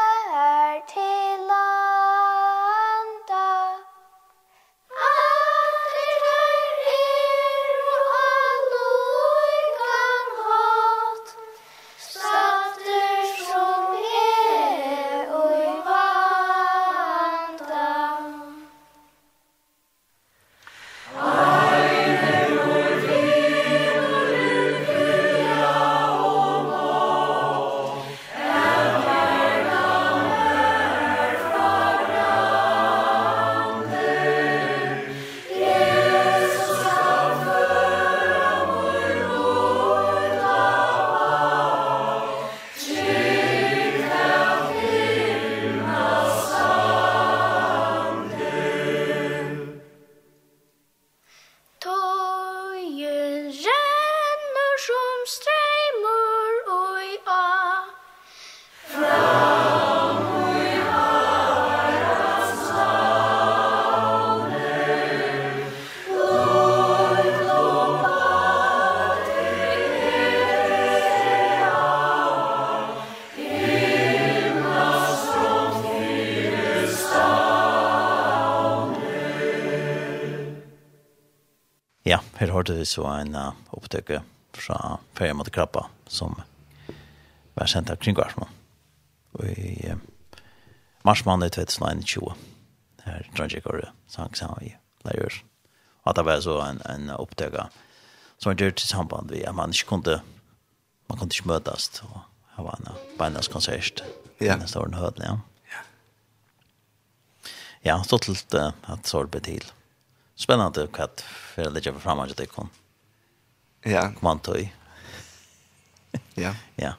hørte vi så en uh, opptøkke fra Ferie mot Krabba, som var sendt av Kringvarsmann. Og i uh, marsmann i 2021, her Trondheim Kåre sang sammen i Leirjørs. Og det var så en, en opptøkke som gjør til samband med at man ikke kunne, man kunne ikke møtes og ha en beineskonsert ja. neste åren høyden, ja. Ja, så til at så det til. Spennende hva för att lägga fram att det kom. Ja. Kom tog. ja. [LAUGHS] Ja.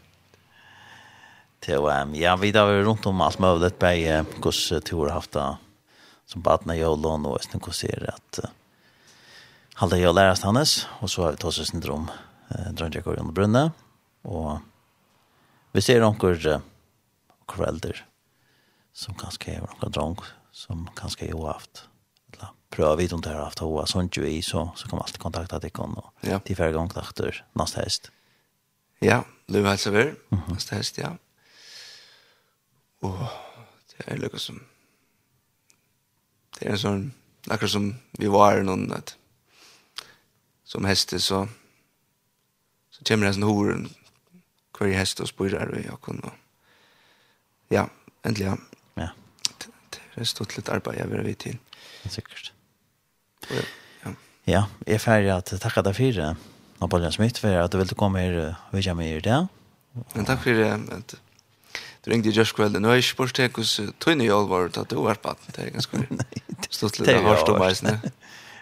Till, um, ja, vi har varit runt om allt möjligt på hur uh, Tor har haft det som badna i Ålån och sen hur ser det att uh, halda jag lärast hans och så har vi Tosse syndrom uh, drönja går under brunne och vi ser onkur uh, kvälder som kanske är onkur drunk som kanske är oavt. Mm pröva vid om det här haft hoa sånt ju i så, så kan man alltid kontakta deg kon och ja. De färre gång efter nästa häst. Ja, nu hälsar vi nästa häst, ja. Og det er lika som det er en sån akkurat som vi var noen, at... som heste, så så kommer det en sånn horen hver hest og och spyrar og jag kunde ja, endelig, Ja. Ja. Det det er stått litt arbeid jeg vil ha vidt til. Det er Sikkert. Ja, ja jeg er ferdig at takka deg for det, Napoleon Smith, for at du ville komme her og videre med i det. Men takk for det, at du ringte i Josh Kveld, og nå er jeg ikke spørs til hos Tøyne i Olvar, at du var på det er ganske stått litt av hørst om veisene.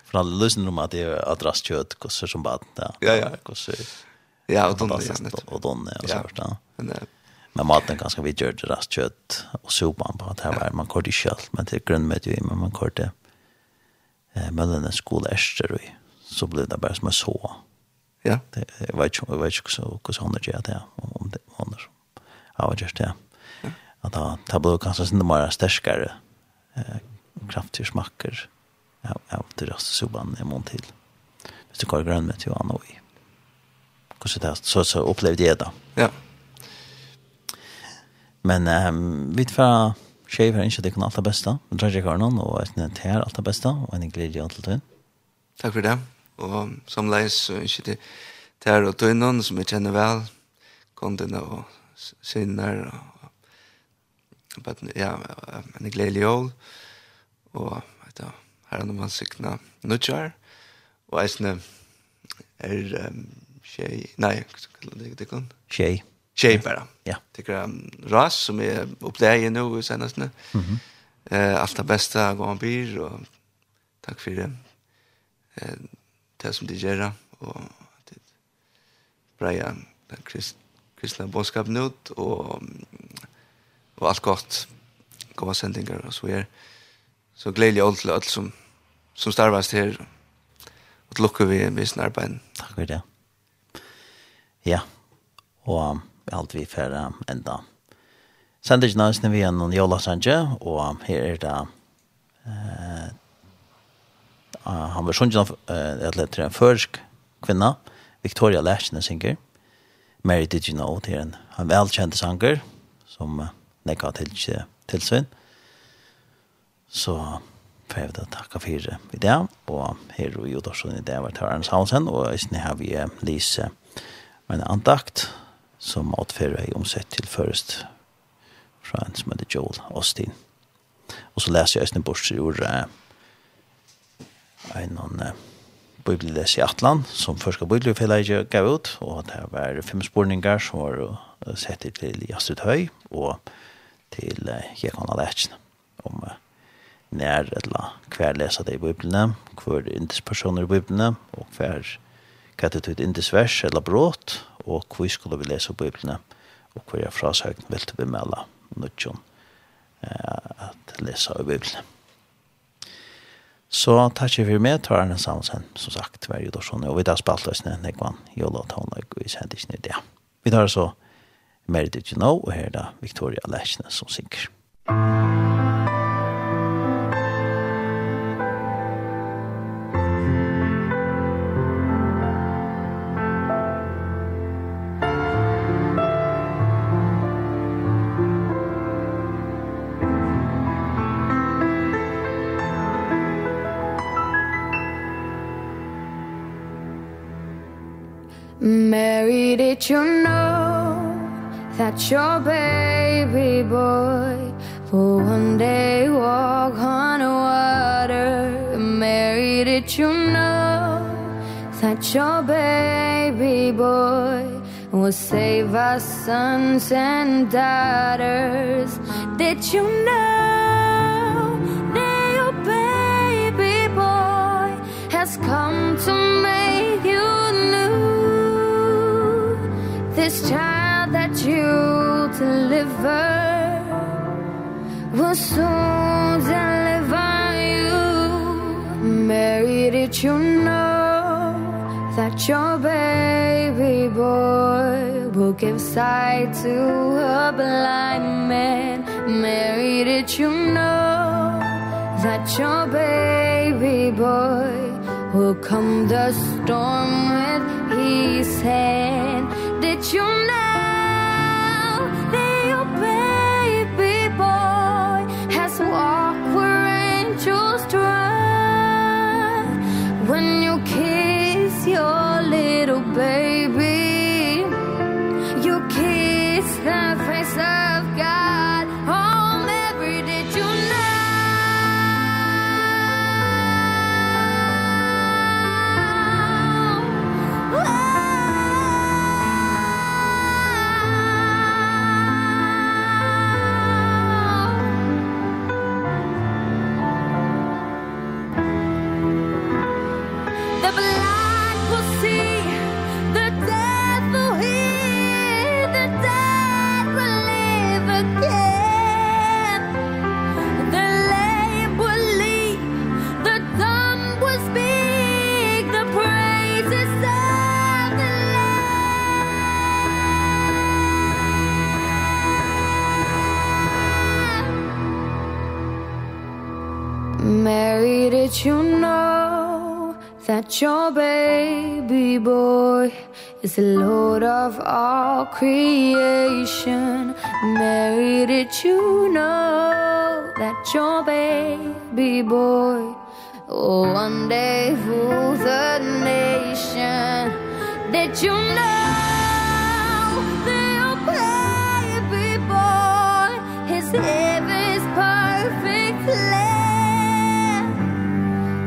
For han løsner om at det er adrast kjøtt, hos som bad, ja. Ja, ja. Hos, ja, og donne, ja. Og donne, ja, så hørt, ja. Men, men maten ganske vidt gjør det rast kjøtt, og sopan på at her var, man kort i kjølt, men det er grunnmøte jo i, men man kort det. Ja eh, mellan en skola ärster och så ble det bare som jeg så. Ja. Det, jeg vet ikke, jeg vet ikke inte hvordan hun er gjør det. Om det hon har ja, gjort det. da ble det blev sånn mer sterskere eh, kraftiga smakker av, av det rösta soban i mån til. Hvis du går grønn med til Anna og i. Hvordan det er, Så, så opplevde jeg det. Ja. Men um, vi tar Tjej har det kan alt det beste. Vi drar ikke noen, og jeg synes her alt det beste, og en glede alt det. Takk for det. Og som leis, så ikke det her og tøynen som jeg kjenner vel, kondene og sinner, og but, ja, en glede jól, og vet du, her er noe man sikna nødjar, og jeg synes er um, tjej, nei, hva kallar det det kan? Tjej. Tjej tjej bara. Ja. Tycker um, Ras som är upplägen nu senast nu. Mhm. Eh allt det bästa går en bil och tack för det. Eh det som det gör och det bra den krist Kristna boskap nu och och allt gott goda sändningar och så är så glädje allt till allt som som starvas här och lucka vi med snarbein. Tack för det. Ja. Och alt vi færa enda. Sender ikke nøysene vi gjennom Jola Sanje, og her er det eh, han var sjunget av eh, et en førsk kvinna, Victoria Lashne synger, Mary Did You Know, til en, en velkjent sanger, som eh, nekka til tilsyn. Så får jeg da takke for i det, og her er jo i det var Tørens Hansen, og i snitt har vi Lise, en andakt, som atfører er omsett til først fra en som heter Joel Austin. Og så leser jeg Øystein Borser i ord en uh, bibelleser i Atlan, som først av bibelfellet gav ut, og det var fem spurningar som var uh, sett til Jastrid Høy og til uh, Jekon Aletjen om uh, nær eller hver leser det i biblene, hver indispersoner i biblene, og hver kattetut indisvers eller brått, og hvor skulle vi lese Bibelen, og hvor jeg frasøkten vil til bemelde nødtjon eh, at lese av Bibelen. Så takk for meg, tar Arne samsen, som sagt, hver jo sånn, og vi tar spalt oss ned, nekvann, jo la ta henne, og vi sender ikke ned det. Vi tar så, Meredith Gino, og her er da Victoria Lechne som synger. Musikk Watch your baby boy For one day walk on water Mary did you know That your baby boy Will save our sons and daughters. Did you know That your baby boy Has come to make you new. This child you deliver. Will soon deliver you? Mary did you know that your baby boy will give sight to a blind man? Mary did you know that your baby boy will come the storm with his hand? Did you know that your baby boy is the lord of all creation. Mary did you know that your baby boy oh one day rule the nation? Did you know that your baby boy is heaven's perfect land?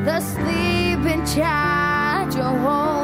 The sleeping child your home